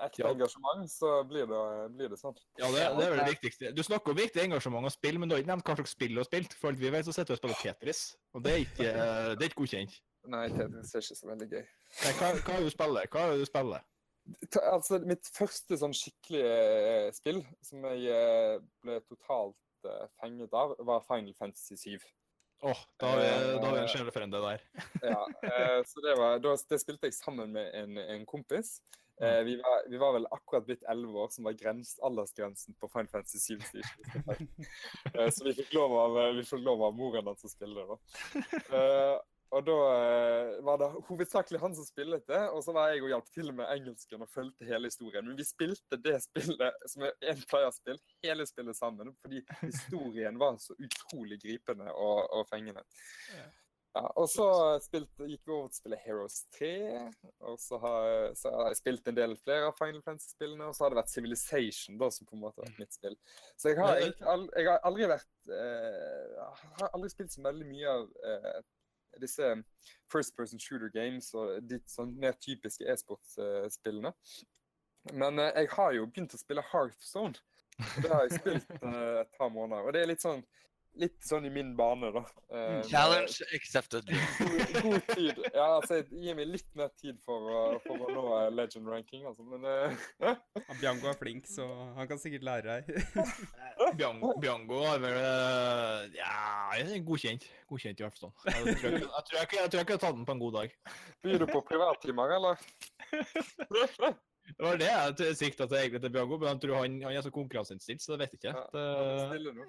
ekte Ja. engasjement, så blir det, blir det sånn. Ja, det, det er vel det viktigste. Du snakker om viktig engasjement og spill, men du har ikke nevnt hva slags spill du har spilt. For alt vi vet, så sitter du og spiller Tetris, og det er ikke, det er ikke godkjent. Nei, Tetris er ikke så veldig gøy. Nei, hva, hva er det du spiller? Hva er det du spiller? Altså, mitt første sånn skikkelige eh, spill som jeg eh, ble totalt eh, fenget av, var Final Fantasy 7. Åh, vi, da har vi en sjelefrende der. Ja, så det, var, det spilte jeg sammen med en, en kompis. Vi, var, vi var vel akkurat blitt 11 år, som var grens, aldersgrensen på Final Fantasy 7. så ikke husker feil. Eh, så vi fikk lov av, vi fikk lov av moren hans å spille det. da. Og da eh, var det hovedsakelig han som spilte det, og så var jeg og hjalp til med engelsken og fulgte hele historien. Men vi spilte det spillet som er en playerspill, hele spillet sammen, fordi historien var så utrolig gripende og, og fengende. Ja, og så spilte, gikk vi over til å spille Heroes 3, og så har, så har jeg spilt en del flere av Final Fantasy-spillene, og så har det vært Civilization da, som på en måte har vært mitt spill. Så jeg har, jeg, jeg har aldri vært eh, har aldri spilt så veldig mye av eh, disse first person shooter games og de sånn mer typiske e-sportspillene. Men eh, jeg har jo begynt å spille Hearthstone. Det har jeg spilt eh, et par måneder. Og det er litt sånn, litt sånn i min bane, da. Uh, Challenge accepted. God, god tid. Ja, altså, jeg gir meg litt mer tid for, å- for å nå eh, legend ranking, altså. Men Biango er flink, så han kan sikkert lære deg. Biango, Biango er vel eh, Ja, godkjent. Godkjent i hvert fall. Jeg tror jeg, jeg, tror jeg, jeg, tror jeg kunne tatt den på en god dag. byr du på privattimer, eller? Det var det jeg sikta til egentlig til Biango, men jeg tror han, han er så konkurranseinnstilt, så det vet jeg ikke. Ja, Det, nå.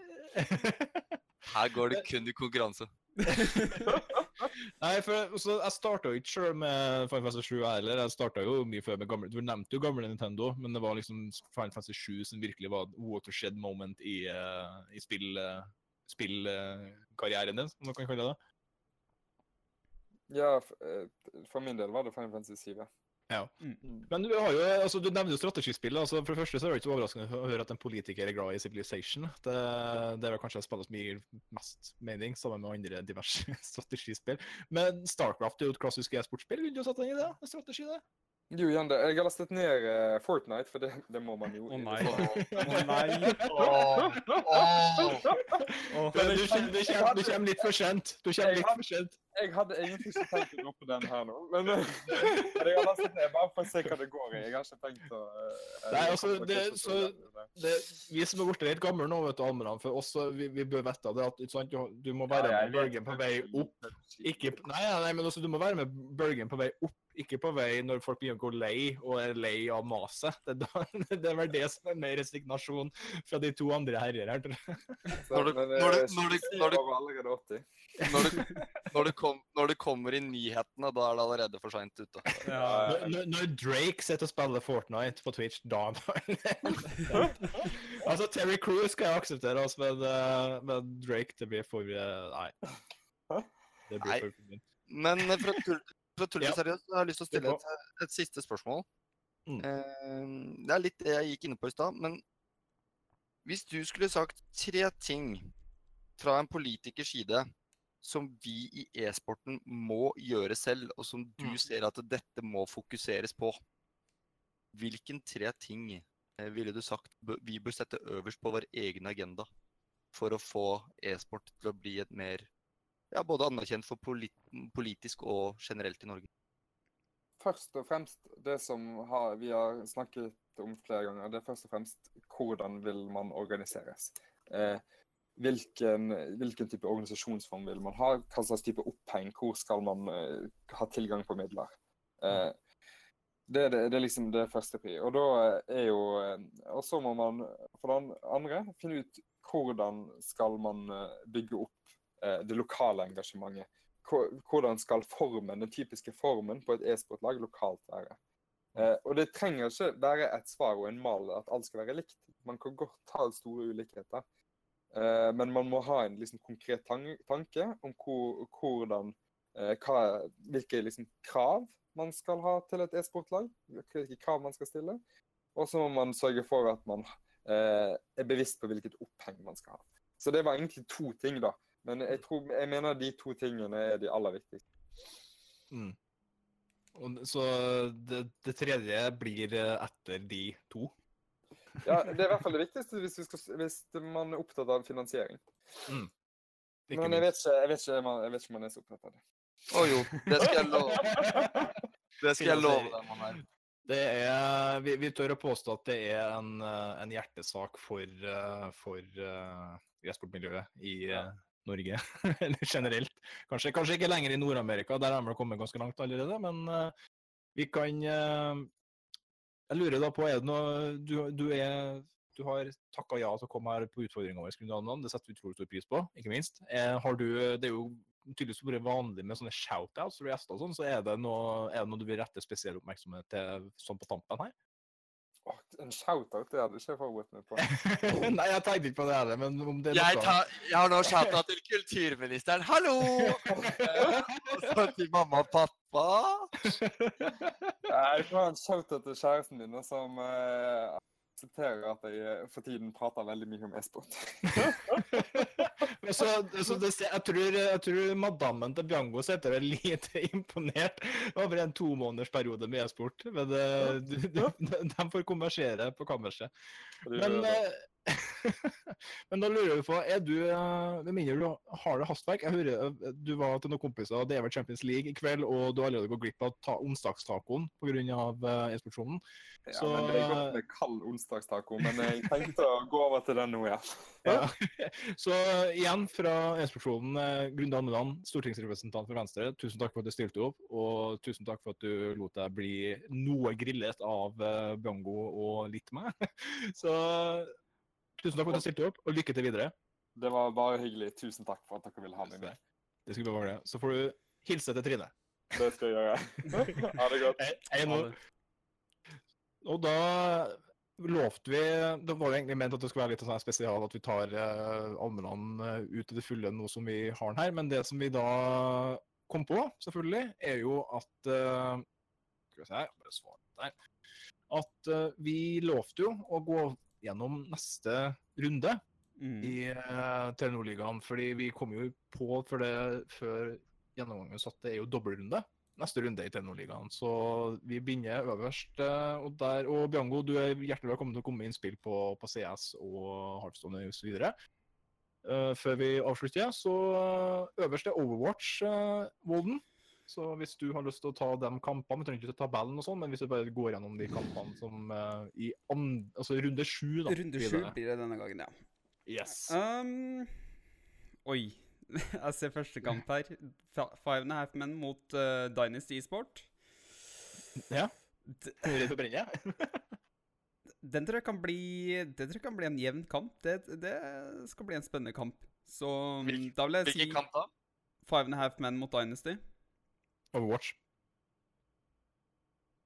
Her går det kun i konkurranse. Nei, for så, Jeg starta jo ikke sjøl med Final Fantasy 7 heller. Jeg starta jo mye før med gamle Du nevnte jo gamle Nintendo, men det var liksom Final Fantasy 7 som virkelig var watershed moment i, uh, i spill, uh, spillkarrieren din, om man kan kalle det det. Ja, for, eh, for min del var det Final Fantasy 7. ja. Ja. Mm. Men du har jo, altså du nevner jo strategispill. altså For det første så er det ikke overraskende å høre at en politiker er glad i Civilization. Det, det er vel kanskje spillet som gir mest mening, sammen med andre diverse strategispill. Men Starcraft er jo et klassisk e-sportspill. Vil du sette deg i det? En strategi, det? Jo, Jan, jeg har lastet ned eh, Fortnite, for det, det må man jo. Å nei. Åh. oh, nei. Åh. Åh. Du, du, du, du kommer litt for sent. Du kommer litt for sent. Jeg hadde egentlig ikke tenkt å droppe den her nå, men, eh, jeg har lastet ned bare for å se hva det går i. Jeg har ikke tenkt å eh, Nei, altså, det- så- det. Vi som er blitt litt gamle nå, vet du, Almeland, for oss, vi, vi bør vite det at sant, du, du må være med bølgen på vei opp. Ikke, nei, nei, men også, du må være med bølgen på vei opp, ikke på vei når folk begynner å gå lei og er lei av maset. Det, det er vel det som er mer resignasjon fra de to andre herrer her. tror jeg. Når men, når det- eh, når du, når det- år og allerede 80. Når du, når, det kom, når det kommer i nyhetene, da er det allerede for seint ute. Ja. Når, når- Drake sitter og spiller Fortnite på Twitch, da Altså, Terry Crews skal jeg akseptere, altså, men, eh, men Drake, det blir for eh, Nei. Det blir Nei. for mye. Men for å tulle, for å tulle Ja. seriøst, så har jeg lyst til å stille et, et siste spørsmål. Mm. Eh, det er litt det jeg gikk inne på i stad, men hvis du skulle sagt tre ting fra en politikers side som vi i e-sporten må gjøre selv, og som du Mm. ser at dette må fokuseres på, hvilken tre ting eh, ville du sagt vi bør sette øverst på vår egen agenda for å få e-sport til å bli et mer ja, både anerkjent for polit politisk og generelt i Norge. Først og fremst det som har, vi har snakket om flere ganger, det er først og fremst hvordan vil man organiseres. Eh, hvilken, hvilken type organisasjonsform vil man ha? Hva slags type oppheng? Hvor skal man uh, ha tilgang på midler? Uh, det, det, det er liksom det første pri. Og da er jo eh, Og så må man for det andre finne ut hvordan skal man eh, bygge opp uh, det lokale engasjementet hvordan skal formen, den typiske formen på et e-sportlag lokalt være. Eh, og det trenger ikke være et svar og en mal at alt skal være likt. Man kan godt ha store ulikheter. Eh, men man må ha en liksom, konkret tan tanke om hvor, hvordan, eh, hva, hvilke liksom, krav man skal ha til et e-sportlag. Hvilke krav man skal stille. Og så må man sørge for at man eh, er bevisst på hvilket oppheng man skal ha. Så det var egentlig to ting, da. Men jeg, tror, jeg mener de to tingene er de aller viktigste. Mm. Og, så det, det tredje blir etter de to. Ja, Det er i hvert fall det viktigste hvis, vi skal, hvis man er opptatt av finansiering. Mm. Men jeg vet ikke, jeg vet ikke, jeg vet ikke om man er så opptatt av det. Å jo, det skal jeg love. Det skal jeg love deg, mann her. Det er, vi, vi tør å påstå at det er en, en hjertesak for, eh, for eh, e-sportmiljøet i eh, Norge. Eller generelt. Kanskje, kanskje ikke lenger i Nord-Amerika, der har de kommet ganske langt allerede. Men vi kan Jeg lurer da på, er det noe Du, du, er, du har takka ja til å komme her på utfordringa vår, Det setter vi utrolig stor pris på, ikke minst. Eh, har du, det er jo tydeligvis vært vanlig med sånne shoutouts for gjester og sånn, så er det, noe, er det noe du vil rette spesiell oppmerksomhet til sånn på tampen her? Oh, en shoutout, det hadde ikke jeg forberedt meg på. Nei, jeg tenkte ikke på det heller, men om det er Jeg, noe tar, jeg har nå shoutout til kulturministeren. Hallo! Og så til mamma og pappa. Jeg får en shoutout til kjæresten min, som uh, aksepterer at jeg eh, for tiden prater veldig mye om e-sport. Så, så det, jeg, tror, jeg tror madammen til Bjango sitter deg lite imponert over en to måneders periode med e-sport. Men det, de, de, de får konversere på kammerset. Men, eh, men da lurer vi på, er du, eh, med mindre du har det hastverk Jeg hører eh, du var til noen kompiser, det er vel Champions League i kveld, og du har allerede gått glipp av ta onsdagstacoen pga. e-sportsjonen. Ja, så- men det er godt med kald onsdagstaco, men jeg tenkte å gå over til den nå, ja. Ja. Så eh, igjen fra e-sportsjonen, eh, Grunde Almeland, stortingsrepresentant for Venstre, tusen takk for at du stilte opp, og tusen takk for at du lot deg bli noe grillet av Bongo og litt meg. Så tusen takk for at du stilte opp, og lykke til videre. Det var bare hyggelig. Tusen takk for at dere ville ha meg med. Det skulle bare være det. Så får du hilse til Trine. Det skal jeg gjøre. Ha det godt. Hei, hei nå. Og da lovte vi Det var jo egentlig ment at det skulle være litt sånn spesial at vi tar eh, Almeland eh, ut i det fulle nå som vi har den her. Men det som vi da kom på, selvfølgelig, er jo at eh, Skal vi se, bare svare der. At eh, vi lovte jo å gå gjennom neste runde Mm. i uh, Telenor-ligaen. Fordi vi kom jo på for det før gjennomgangen satt, at det er jo dobbeltrunde neste runde i Telenor-ligaen. Så vi begynner øverst. Uh, og der, og Biango, du er hjertelig velkommen til å komme med innspill på, på CS og Heartstone osv. Uh, før vi avslutter, så eh, øverst er Overwatch, Volden. Så hvis du har lyst til å ta de kampene, vi trenger ikke ta tabellen og sånn, men hvis du bare går gjennom de kampene som uh, i an, altså runde sju, da. Runde sju blir, blir det denne gangen, ja. Yes. Um, oi. Jeg ser første kamp her. Five and a half men mot uh, Dynasty Sport. Ja. Er redd å brenne? Den tror jeg kan bli Det tror jeg kan bli en jevn kamp. Det, det skal bli en spennende kamp. Så Hvilke, da vil jeg si Hvilken kamp da? Five and a half men mot Dynasty. Overwatch.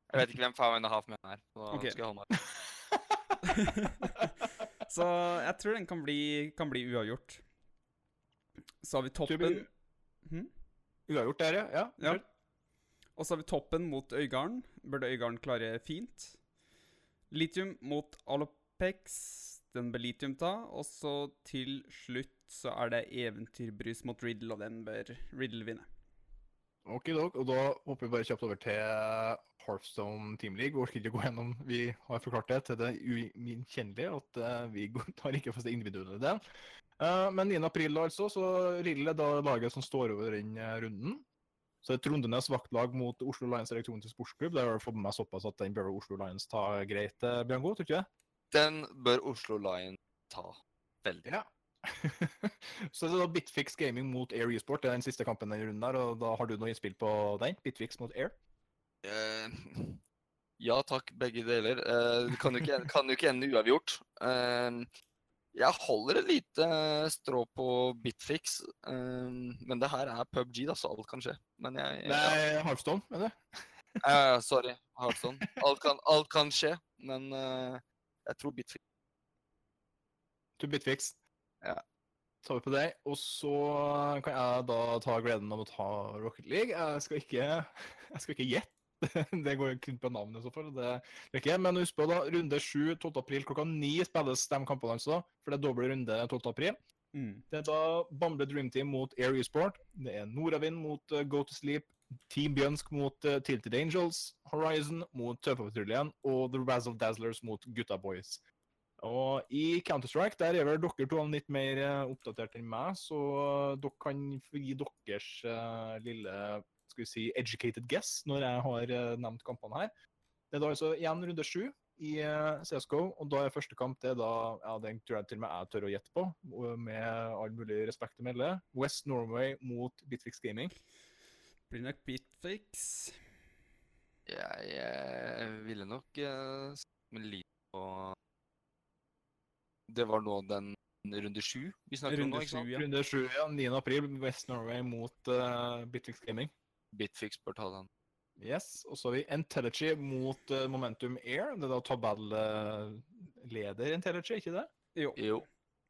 Jeg vet ikke hvem Five and a Half Men er. Så okay. skal jeg holde meg. Så jeg tror den kan bli, kan bli uavgjort. Så har vi toppen vi- Hm? Uavgjort der, ja. ja. Ja. Og så har vi toppen mot Øygarden. Burde Øygarden klare fint. Litium mot Alopex. Den bør Litium ta. Og så til slutt så er det Eventyrbrys mot Riddle, og den bør Riddle vinne. Ok, dog. Og da hopper vi bare kjapt over til Hearthstone Team League. Vi orker ikke gå gjennom, vi har forklart det til det uminkjennelige, at eh, vi tar ikke for det individuelle. Eh, men 9. april altså, så riller er da laget som står over den eh, runden. Så det er Trondenes vaktlag mot Oslo Lions elektroniske sportsklubb. Der har du fått med meg såpass at den bør Oslo Lions ta greit, Bjørngo, tror du ikke det? Den bør Oslo Lions ta. Veldig. Ja. så det er da Bitfix Gaming mot Air Esport. Det er den siste kampen denne runden der, og da har du noe innspill på den? Bitfix mot Air? Uh, ja takk, begge deler. Uh, kan jo ikke, kan jo ikke ende uavgjort. Uh, jeg holder et lite strå på Bitfix, eh, men det her er PubG, da, så alt kan skje. Men jeg ja. Nei, Hearthstone, mener du? uh, Sorry, Hearthstone. Alt kan, alt kan skje, men uh, jeg tror Bitfix To Bitfix. Ja. tar vi på deg. Og så kan jeg da ta gleden av å ta Rocket League. Jeg skal ikke, jeg skal ikke gjette. Det går kun på navnet, i så fall. Det det er ikke. Men husk på, da, runde 7 12. april klokka 9 spilles de kampene, altså. For det er doble runde 12. april. Mm. Det er da Bamble Dream Team mot Air Esport. Det er Nordavind mot uh, Go to Sleep. Team Bjønsk mot uh, Tilted Angels. Horizon mot Tøffepatruljen. Og The Razzle Dazzlers mot Gutta Boys. Og i Counter-Strike der er vel dere to litt mer eh, oppdatert enn meg, så dere kan gi deres eh, lille skal vi si, educated guess når jeg har eh, nevnt kampene her. Det er da altså igjen runde sju i CSGO, og da er første kamp det er da ja, den tror jeg til og med jeg tør å gjette på, med all mulig respekt å melde. West Norway mot Bitfix Gaming. Blir nok Bitfix. Jeg, eh, ville nok uh, med litt på Det var nå den runde sju vi snakker om nå, ikke sant? 7, ja. Runde sju, ja. 9. april, West Norway mot uh, Bitfix Gaming. Bitfix bør ta den. Yes, og så har vi Intelligy mot uh, Momentum Air. Det er da tabelleder Intelligy, ikke det? Jo. Jo.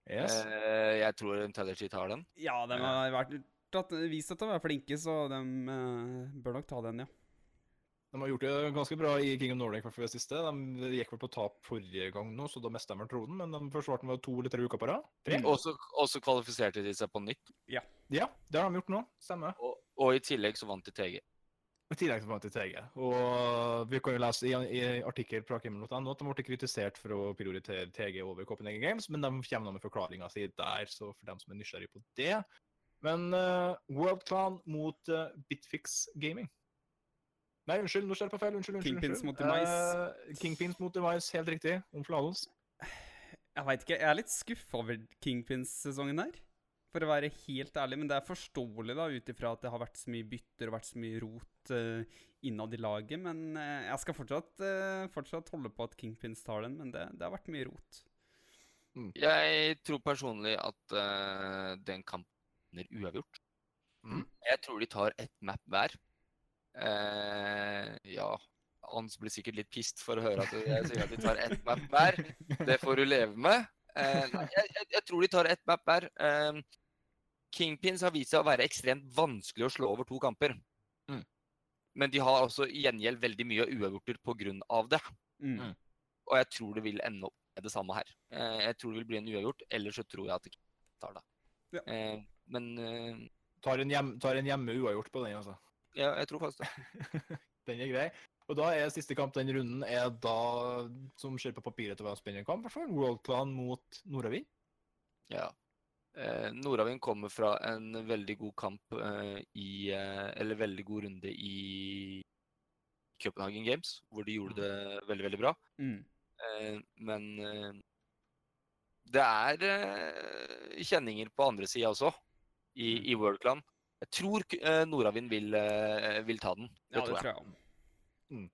Yes. Uh, jeg tror Intelligy tar den. Ja, de har vært, tatt, vist at de er flinke, så de eh, bør nok ta den, ja. De har gjort det ganske bra i King of Nordic for det siste. De gikk vel på tap forrige gang nå, så da mista de tronen. Men de forsvarte den to eller tre uker på rad. Og så kvalifiserte de seg på nytt. Ja, det har de gjort nå. Stemmer. Og, og i tillegg så vant de TG. I tillegg til de TG. Og vi kan jo lese i, i artikkel fra Kimmel.no at de ble kritisert for å prioritere TG over Copenhagen Games, men de kommer med forklaringa si der, så for dem som er nysgjerrig på det. Men uh, World Clan mot uh, Bitfix Gaming. Nei, unnskyld, nå skjer det på feil. Unnskyld. unnskyld, Kingpins unnskyld. mot Demise. Uh, Kingpins mot Demise, helt riktig. Om forlatelse. Jeg veit ikke. Jeg er litt skuffa over Kingpins-sesongen her. For å være helt ærlig, men det er forståelig da, ut ifra at det har vært så mye bytter og vært så mye rot uh, innad i laget. Men uh, jeg skal fortsatt, uh, fortsatt holde på at Kingpins tar den, men det, det har vært mye rot. Jeg tror personlig at den kampen er uavgjort. Mm. Jeg tror de tar ett map hver. Eh, ja Hans blir sikkert litt pissed for å høre at jeg sier at de tar ett map hver. Det får du leve med. Eh, nei, jeg, jeg, jeg tror de tar ett map hver. Eh, Kingpins har vist seg å være ekstremt vanskelig å slå over to kamper. Mm. Men de har også i gjengjeld veldig mye uavgjorter pga. det. Mm. Mm. Og jeg tror det vil ende opp med det samme her. Eh, jeg tror det vil bli en uavgjort, ellers så tror jeg at det ikke tar det. Ja. Eh, men eh, Tar en, hjem, tar en hjemme uavgjort på den, altså. Ja, jeg tror faktisk det. den er grei. Og da er siste kamp den runden er da, som ser på papiret til å være en spennende kamp, hvert World Clan mot Nordavind. Ja. Eh, Nordavind kommer fra en veldig god kamp eh, i eh, Eller veldig god runde i Copenhagen Games, hvor de gjorde det veldig, veldig bra. Mm. Eh, men eh, det er eh, kjenninger på andre sida også, i, Mm. i World Clan. Jeg tror uh, Nordavind vil, eh, vil ta den. Det Ja, det tror jeg. tror jeg Mm.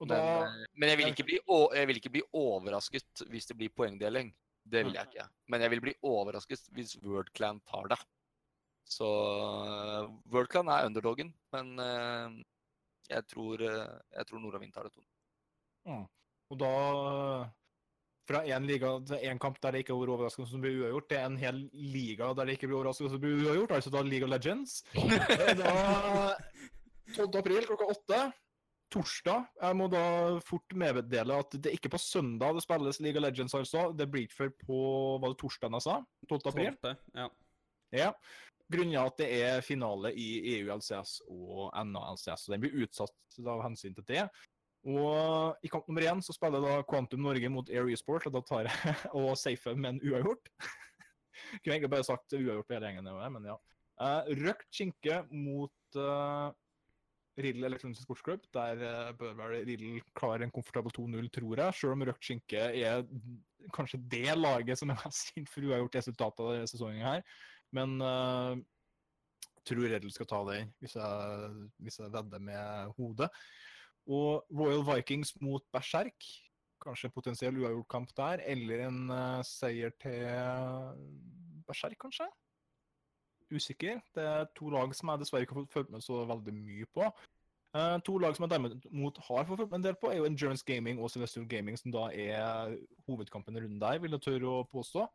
Og Men, da, eh, men jeg, vil ikke bli, jeg vil ikke bli overrasket hvis det blir poengdeling. Det vil jeg ikke. Men jeg vil bli overrasket hvis WorldClan tar det. Så WorldClan er underdogen, men eh, jeg tror, jeg tror Nordavind tar det. Mm. og da fra én liga til én kamp der det ikke blir overraskende som blir uavgjort, til en hel liga der det ikke blir overraskende som blir uavgjort, altså da League of Legends. Er da 12. april klokka åtte. Torsdag. Jeg må da fort meddele at det er ikke på søndag det spilles League of Legends, altså. Det blir ikke før på Var det torsdag jeg sa? 12. april? Tolvte, Ja. Ja. Grunnet at det er finale i EU LCS og NA LCS, så den blir utsatt av hensyn til det. Og i kamp nummer én så spiller da Quantum Norge mot Air Esport, og da tar jeg og safer med en uavgjort. Kunne egentlig bare sagt uavgjort på hele gjengen, men ja. Uh, røkt skinke mot uh, Riddle Elektronisk Sportsklubb. Der uh, bør vel Riddle klare en komfortabel 2-0, tror jeg. Selv om røkt skinke er kanskje det laget som er mest kjent for uavgjort resultat av denne sesongen her. Men uh, tror Riddle skal ta den, hvis hvis jeg vedder med hodet. Og Royal Vikings mot Berserk. Kanskje en potensiell uavgjort kamp der, eller en uh, seier til Berserk, kanskje? Usikker. Det er to lag som jeg dessverre ikke har fått fulgt med så veldig mye på. Uh, to lag som jeg derimot har fått fulgt med en del på, er jo Endurance Gaming og Celestial Gaming, som da er hovedkampen i runden der, vil jeg tørre å påstå.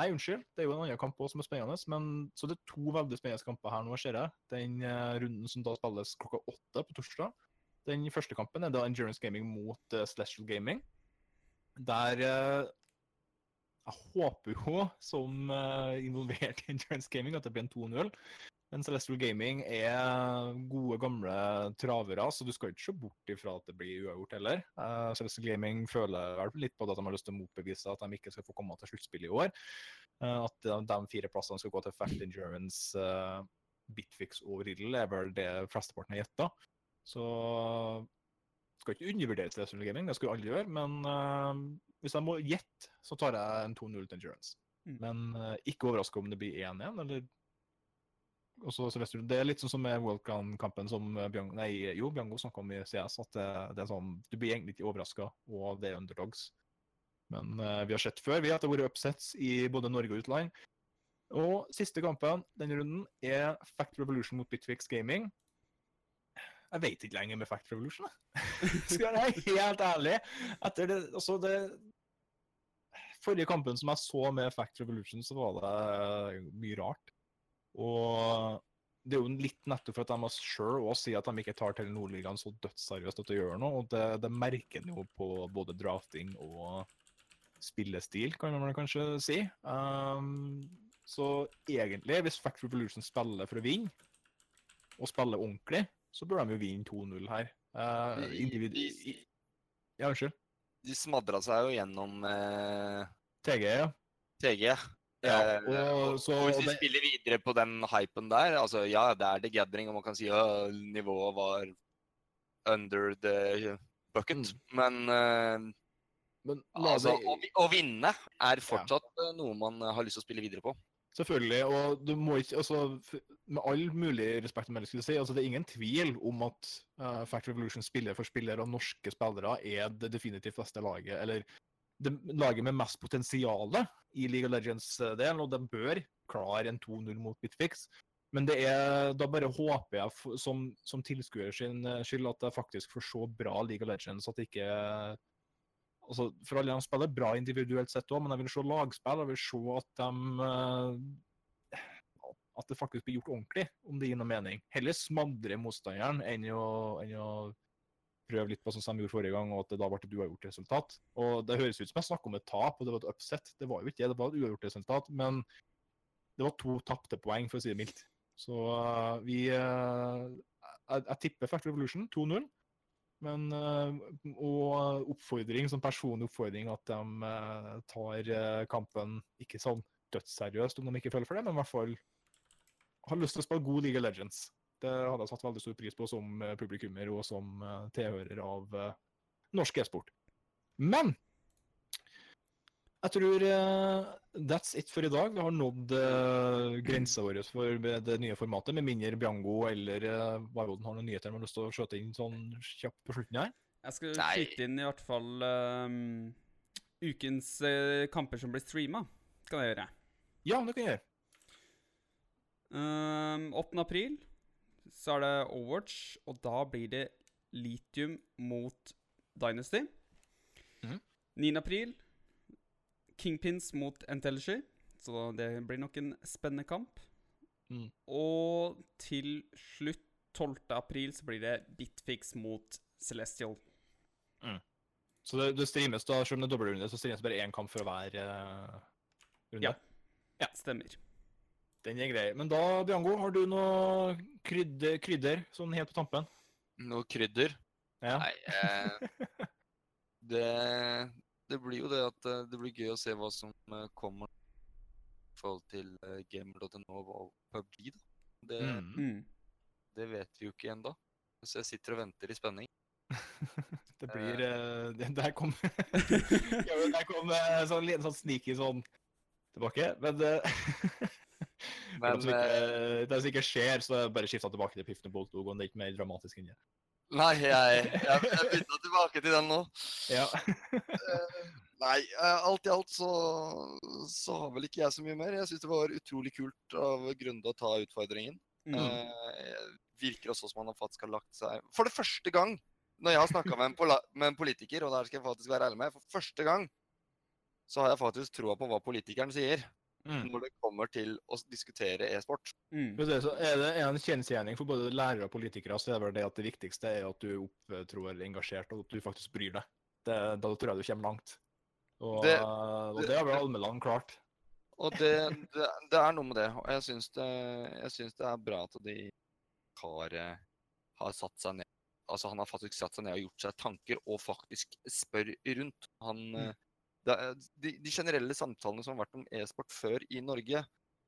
Nei, unnskyld, det er jo en annen kamp også som er spennende. Men, så det er to veldig spennende kamper her nå, ser jeg. Den uh, runden som da spilles klokka åtte på torsdag. Den første kampen er da Endurance Gaming mot uh, Celestial Gaming. Der uh, jeg håper jo, som uh, involvert i Endurance Gaming, at det blir en 2-0. Men Celestial Gaming er gode, gamle travere, så du skal ikke se bort ifra at det blir uavgjort heller. Uh, Celestial Gaming føler vel litt på at de har lyst til å motbevise at de ikke skal få komme til sluttspillet i år. Uh, at de, fire plassene skal gå til Fact Endurance, Bitfix og Riddle, er vel det flesteparten har gjetta. Så skal ikke undervurdere Celestial Gaming, det skal jeg aldri gjøre. Men hvis jeg må gjette, så tar jeg en 2-0 til Endurance. Mm. Men ikke overraska om det blir 1-1, eller også Sylvester. Det er litt sånn som med Worldcon-kampen som Bjørn, nei, jo, Bjango snakka om i CS. At det, det, er sånn, du blir egentlig ikke overraska, og det er underdogs. Men uh, vi har sett før vi at det har vært upsets i både Norge og utland. Og siste kampen denne runden er Fact Revolution mot Bitfix Gaming. Jeg vet ikke lenger med Fact Revolution, skal jeg være helt ærlig. Etter det, altså det Forrige kampen som jeg så med Fact Revolution, så var det mye rart. Og det er jo litt nettopp for at de sjøl òg sier at de ikke tar Telenor-ligaen så dødsseriøst at de gjør noe. og det, det merker en jo på både drafting og spillestil, kan man kanskje si. Um, så egentlig, hvis Fact Revolution spiller for å vinne, og spiller ordentlig, så bør de jo vinne 2-0 her. Uh, individ... Ja, unnskyld? De smadra seg jo gjennom uh... TG, ja. TG, ja, og, og, så, og hvis vi spiller videre på den hypen der altså Ja, det er The Gathering, og man kan si at nivået var under the bucket, mm. men, men altså, det... å, å, vinne er fortsatt ja. Eh, noe man har lyst til å spille videre på. Selvfølgelig, og du må ikke altså, Med all mulig respekt om jeg skulle si, altså, det er ingen tvil om at uh, Fact Revolution spiller for spillere og norske spillere er det definitivt beste laget, eller det laget med mest potensial i League of Legends-delen, og de bør klare en 2-0 mot Bitfix. Men det er, da bare håper jeg som, som tilskuer sin eh, skyld at jeg faktisk får se bra League of Legends. At det ikke altså, For alle de spiller bra individuelt sett òg, men jeg vil se lagspill. Jeg vil se at de eh, At det faktisk blir gjort ordentlig, om det gir noe mening. Heller smadre motstanderen enn å, enn å prøve litt på sånn som de gjorde forrige gang, og at det da ble et uavgjort resultat. Og Det høres ut som jeg snakker om et tap, og det var et upset. Det var jo ikke det, det var et uavgjort resultat. Men det var to tapte poeng, for å si det mildt. Så uh, vi uh, jeg, jeg, tipper Fact Revolution 2-0. Men uh, Og oppfordring, som personlig oppfordring, at de tar kampen ikke sånn dødsseriøst om de ikke føler for det, men i hvert fall har lyst til å spille god League of Legends. Det hadde jeg satt veldig stor pris på som eh, publikummer og som eh, tilhører av eh, norsk e-sport. Men jeg tror uh, that's it for i dag. Vi har nådd uh, grensa vår for det nye formatet, med mindre Biango eller uh, Varoden har noen nyheter de har lyst til å skjøte inn sånn kjapt på slutten her. Jeg skal Nei. skyte inn i hvert fall um, ukens uh, kamper som blir streama. Kan jeg gjøre? Ja, det kan jeg gjøre. Um, 8. april så er det Overwatch, og da blir det Litium mot Dynasty. Mm. 9. april Kingpins mot Intelligy, så det blir nok en spennende kamp. Mm. Og til slutt, 12. april, så blir det Bitfix mot Celestial. Mm. Så det, det streames da, selv om det er dobbeltrunde, så streames bare én kamp for hver uh, runde? Ja. ja. Stemmer. Den er grei. Men da, Biango, har du noe krydder, krydder sånn helt på tampen? Noe krydder? Ja. Nei eh, det, det, blir jo det at eh, det blir gøy å se hva som eh, kommer i forhold til uh, gamer.no og PubG. da. Det, mm. mm. det vet vi jo ikke ennå. Så jeg sitter og venter i spenning. det blir uh, det, Der kom, ja, der kom uh, sånn, sånn sneaky sånn tilbake. Men uh, Men, det, som ikke, eh, det som ikke skjer, så bare skifta tilbake til Piffene Bolt-logoen. Det er ikke mer dramatisk enn det. Nei, jeg, jeg, jeg bytta tilbake til den nå. Ja. Eh, nei, eh, alt i alt så, så, har vel ikke jeg så mye mer. Jeg syns det var utrolig kult av Grunde å ta utfordringen. Mm. Eh, virker også som han faktisk har lagt seg For det første gang, når jeg har snakka med, med, en politiker, og det her skal jeg faktisk være ærlig med, for første gang så har jeg faktisk troa på hva politikeren sier mm. når det kommer til å diskutere e-sport. Mm. Så er det en kjensgjerning for både lærere og politikere så er det vel det at det viktigste er at du opptrår engasjert, og at du faktisk bryr deg. Det, da tror jeg du kommer langt. Og Det- og det har vel Almeland klart. Og det, det, det er noe med det. Og jeg syns det, jeg syns det er bra at de har, eh, har satt seg ned. Altså Han har faktisk satt seg ned og gjort seg tanker, og faktisk spør rundt. Han, eh, det, er- de, de generelle samtalene som har vært om e-sport før i Norge,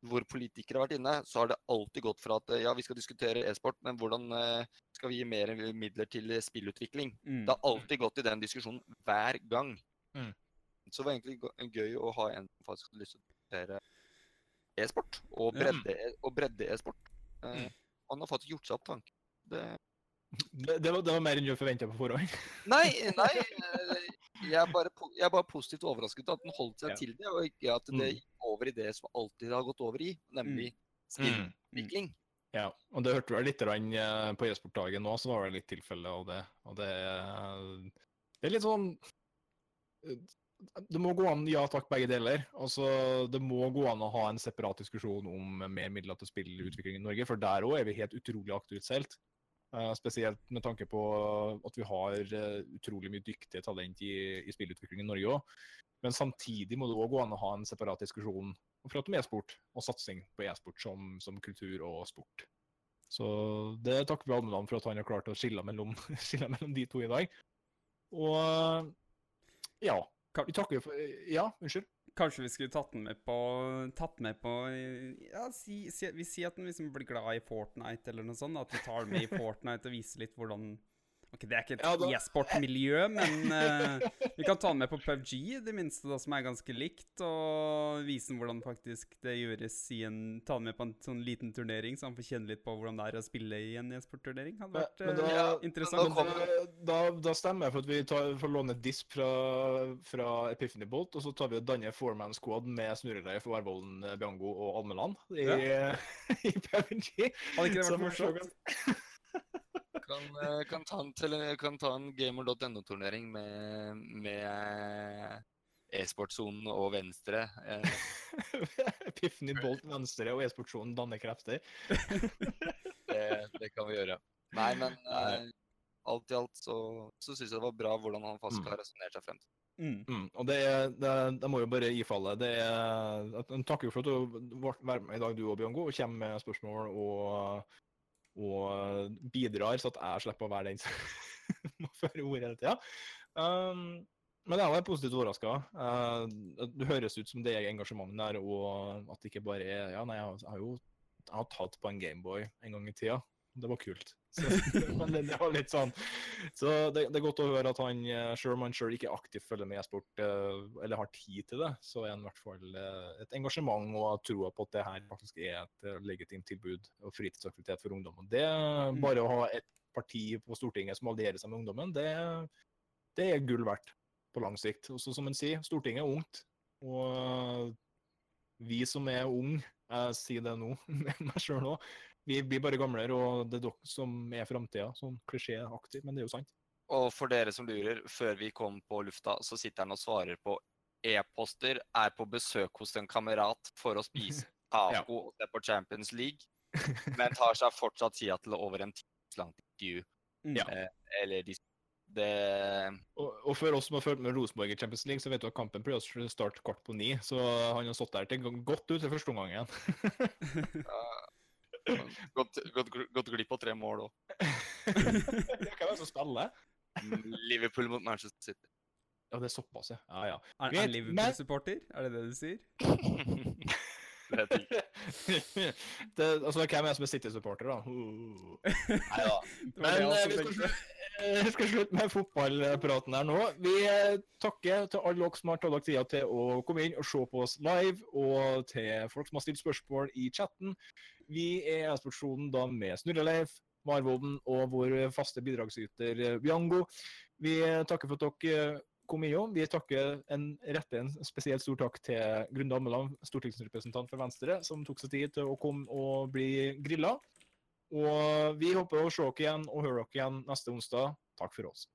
hvor politikere har vært inne, så har det alltid gått fra at ja, vi skal diskutere e-sport, men hvordan eh, skal vi gi mer midler til spillutvikling? Mm. Det har alltid gått i den diskusjonen hver gang. Mm. Så det var egentlig gøy å ha en som faktisk hadde lyst til å diskutere e-sport, og bredde e-sport. Eh, Mm. Han har faktisk gjort seg opp tanke. Det... Det, det, var, det var mer enn du forventa på forhånd. Nei, nei eh, jeg er, bare, jeg er bare positivt overrasket at den holdt seg Ja. til det, og ikke at det Mm. gikk over i det som alltid har gått over i, nemlig spillutvikling. Ja, og det hørte du litt eh, på e-sportdagen nå, så var det litt tilfelle av det. Og det, er- det er litt sånn eh, Det må gå an, ja takk, begge deler. Altså, Det må gå an å ha en separat diskusjon om mer midler til spillutvikling i Norge, for der òg er vi helt utrolig aktuelt Eh, spesielt med tanke på at vi har eh, utrolig mye dyktige talent i, i spillutvikling i Norge òg. Men samtidig må det òg gå an å ha en separat diskusjon og prate om e-sport og satsing på e-sport som, som kultur og sport. Så det takker vi Almeland for at han har klart å skille mellom, skille mellom de to i dag. Og ja. Vi takker for Ja, unnskyld. Kanskje vi skulle tatt den med på Tatt med på Ja, si, si, vi sier at den liksom blir glad i Fortnite eller noe sånt. At vi tar den med i Fortnite og viser litt hvordan Ok, det er ikke et Ja, da- e-sport-miljø, men uh, vi kan ta den med på PubG, det minste, da, som er ganske likt. Og vise den hvordan faktisk det gjøres i en Ta den med på en sånn liten turnering, så han får kjenne litt på hvordan det er å spille i en e-sport-turnering. Hadde vært eh, da, Ja, interessant. da, da, da stemmer jeg for at vi tar, får låne disp fra, fra Epiphany Bolt, og så tar vi og danner four-man squad med Snurreleif, Varvolden, Biango og Almeland i, i PUBG. Hadde ikke det vært morsomt? Kan, eh, kan, ta en, tele- kan ta en gamer.no-turnering med, med eh, e-sportsonen og Venstre. Piffen i Bolt venstre og e-sportsonen danner krefter. det, det kan vi gjøre. Nei, men uh, alt i alt så, så syns jeg det var bra hvordan han faktisk Mm. har resonnert seg frem til. Mm. Mm, og det, er- det, er- jeg må jo bare ifalle. Det er, at- jeg takker jo for at du ble være med i dag, du og Bjørngo, og kommer med spørsmål og, og bidrar, så at jeg slipper å være den som må føre ordet hele tida. Um, men jeg er positivt overraska. det høres ut som det er engasjement der, og at det ikke bare er Ja, nei, jeg har, jeg har jo jeg har tatt på en Gameboy en gang i tida. Det var kult. Så, men det, det var litt sånn så det, det er godt å høre at han, eh, selv om han selv ikke aktivt følger med e-sport, eh, eller har tid til det, så er han i hvert fall eh, et engasjement og troa på at det her faktisk er et legitimt tilbud og fritidsaktivitet for ungdommen. Det Bare å ha et parti på Stortinget som allierer seg med ungdommen, det, det er gull verdt på lang sikt. Og så som han sier, Stortinget er ungt. Og vi som er unge, jeg sier det nå, meg sjøl òg, vi blir bare gamlere, og det er dere som er framtida. Sånn klisjéaktig, men det er jo sant. Og for dere som lurer, før vi kom på lufta, så sitter han og svarer på e-poster, er på besøk hos en kamerat for å spise taco og se på Champions League, men tar seg fortsatt tida til over en times langt intervju. Mm. Ja. Eh, eller de det Og, og for oss som har fulgt med Rosenborg i Champions League, så vet du at kampen pleier å starte kvart på ni. Så han har stått der til godt ut i første omgang igjen. ja, gått, gått, gått glipp av tre mål òg. det er det som spiller? Liverpool mot Manchester City. Ja, det er såpass, ja. ja. ja. Er Greit, Liverpool-supporter? Er det det du sier? det er jeg ikke. det, altså, hvem er det som er City-supporter, da? Uh. Nei da. Men det jeg eh, vi skal, tenkte. slu- eh, skal slutte med fotballpraten her nå. Vi eh, takker til alle dere som har tatt dere tida til å komme inn og se på oss live, og til folk som har stilt spørsmål i chatten. Vi er e-sportsjonen da med Snurreleif, Marvoden og vår faste bidragsyter Biango. Vi takker for at dere kom innom. Vi takker en rette en spesielt stor takk til Grunde Ammeland, stortingsrepresentant for Venstre, som tok seg tid til å komme og bli grilla. Og vi håper å se dere igjen og høre dere igjen neste onsdag. Takk for oss.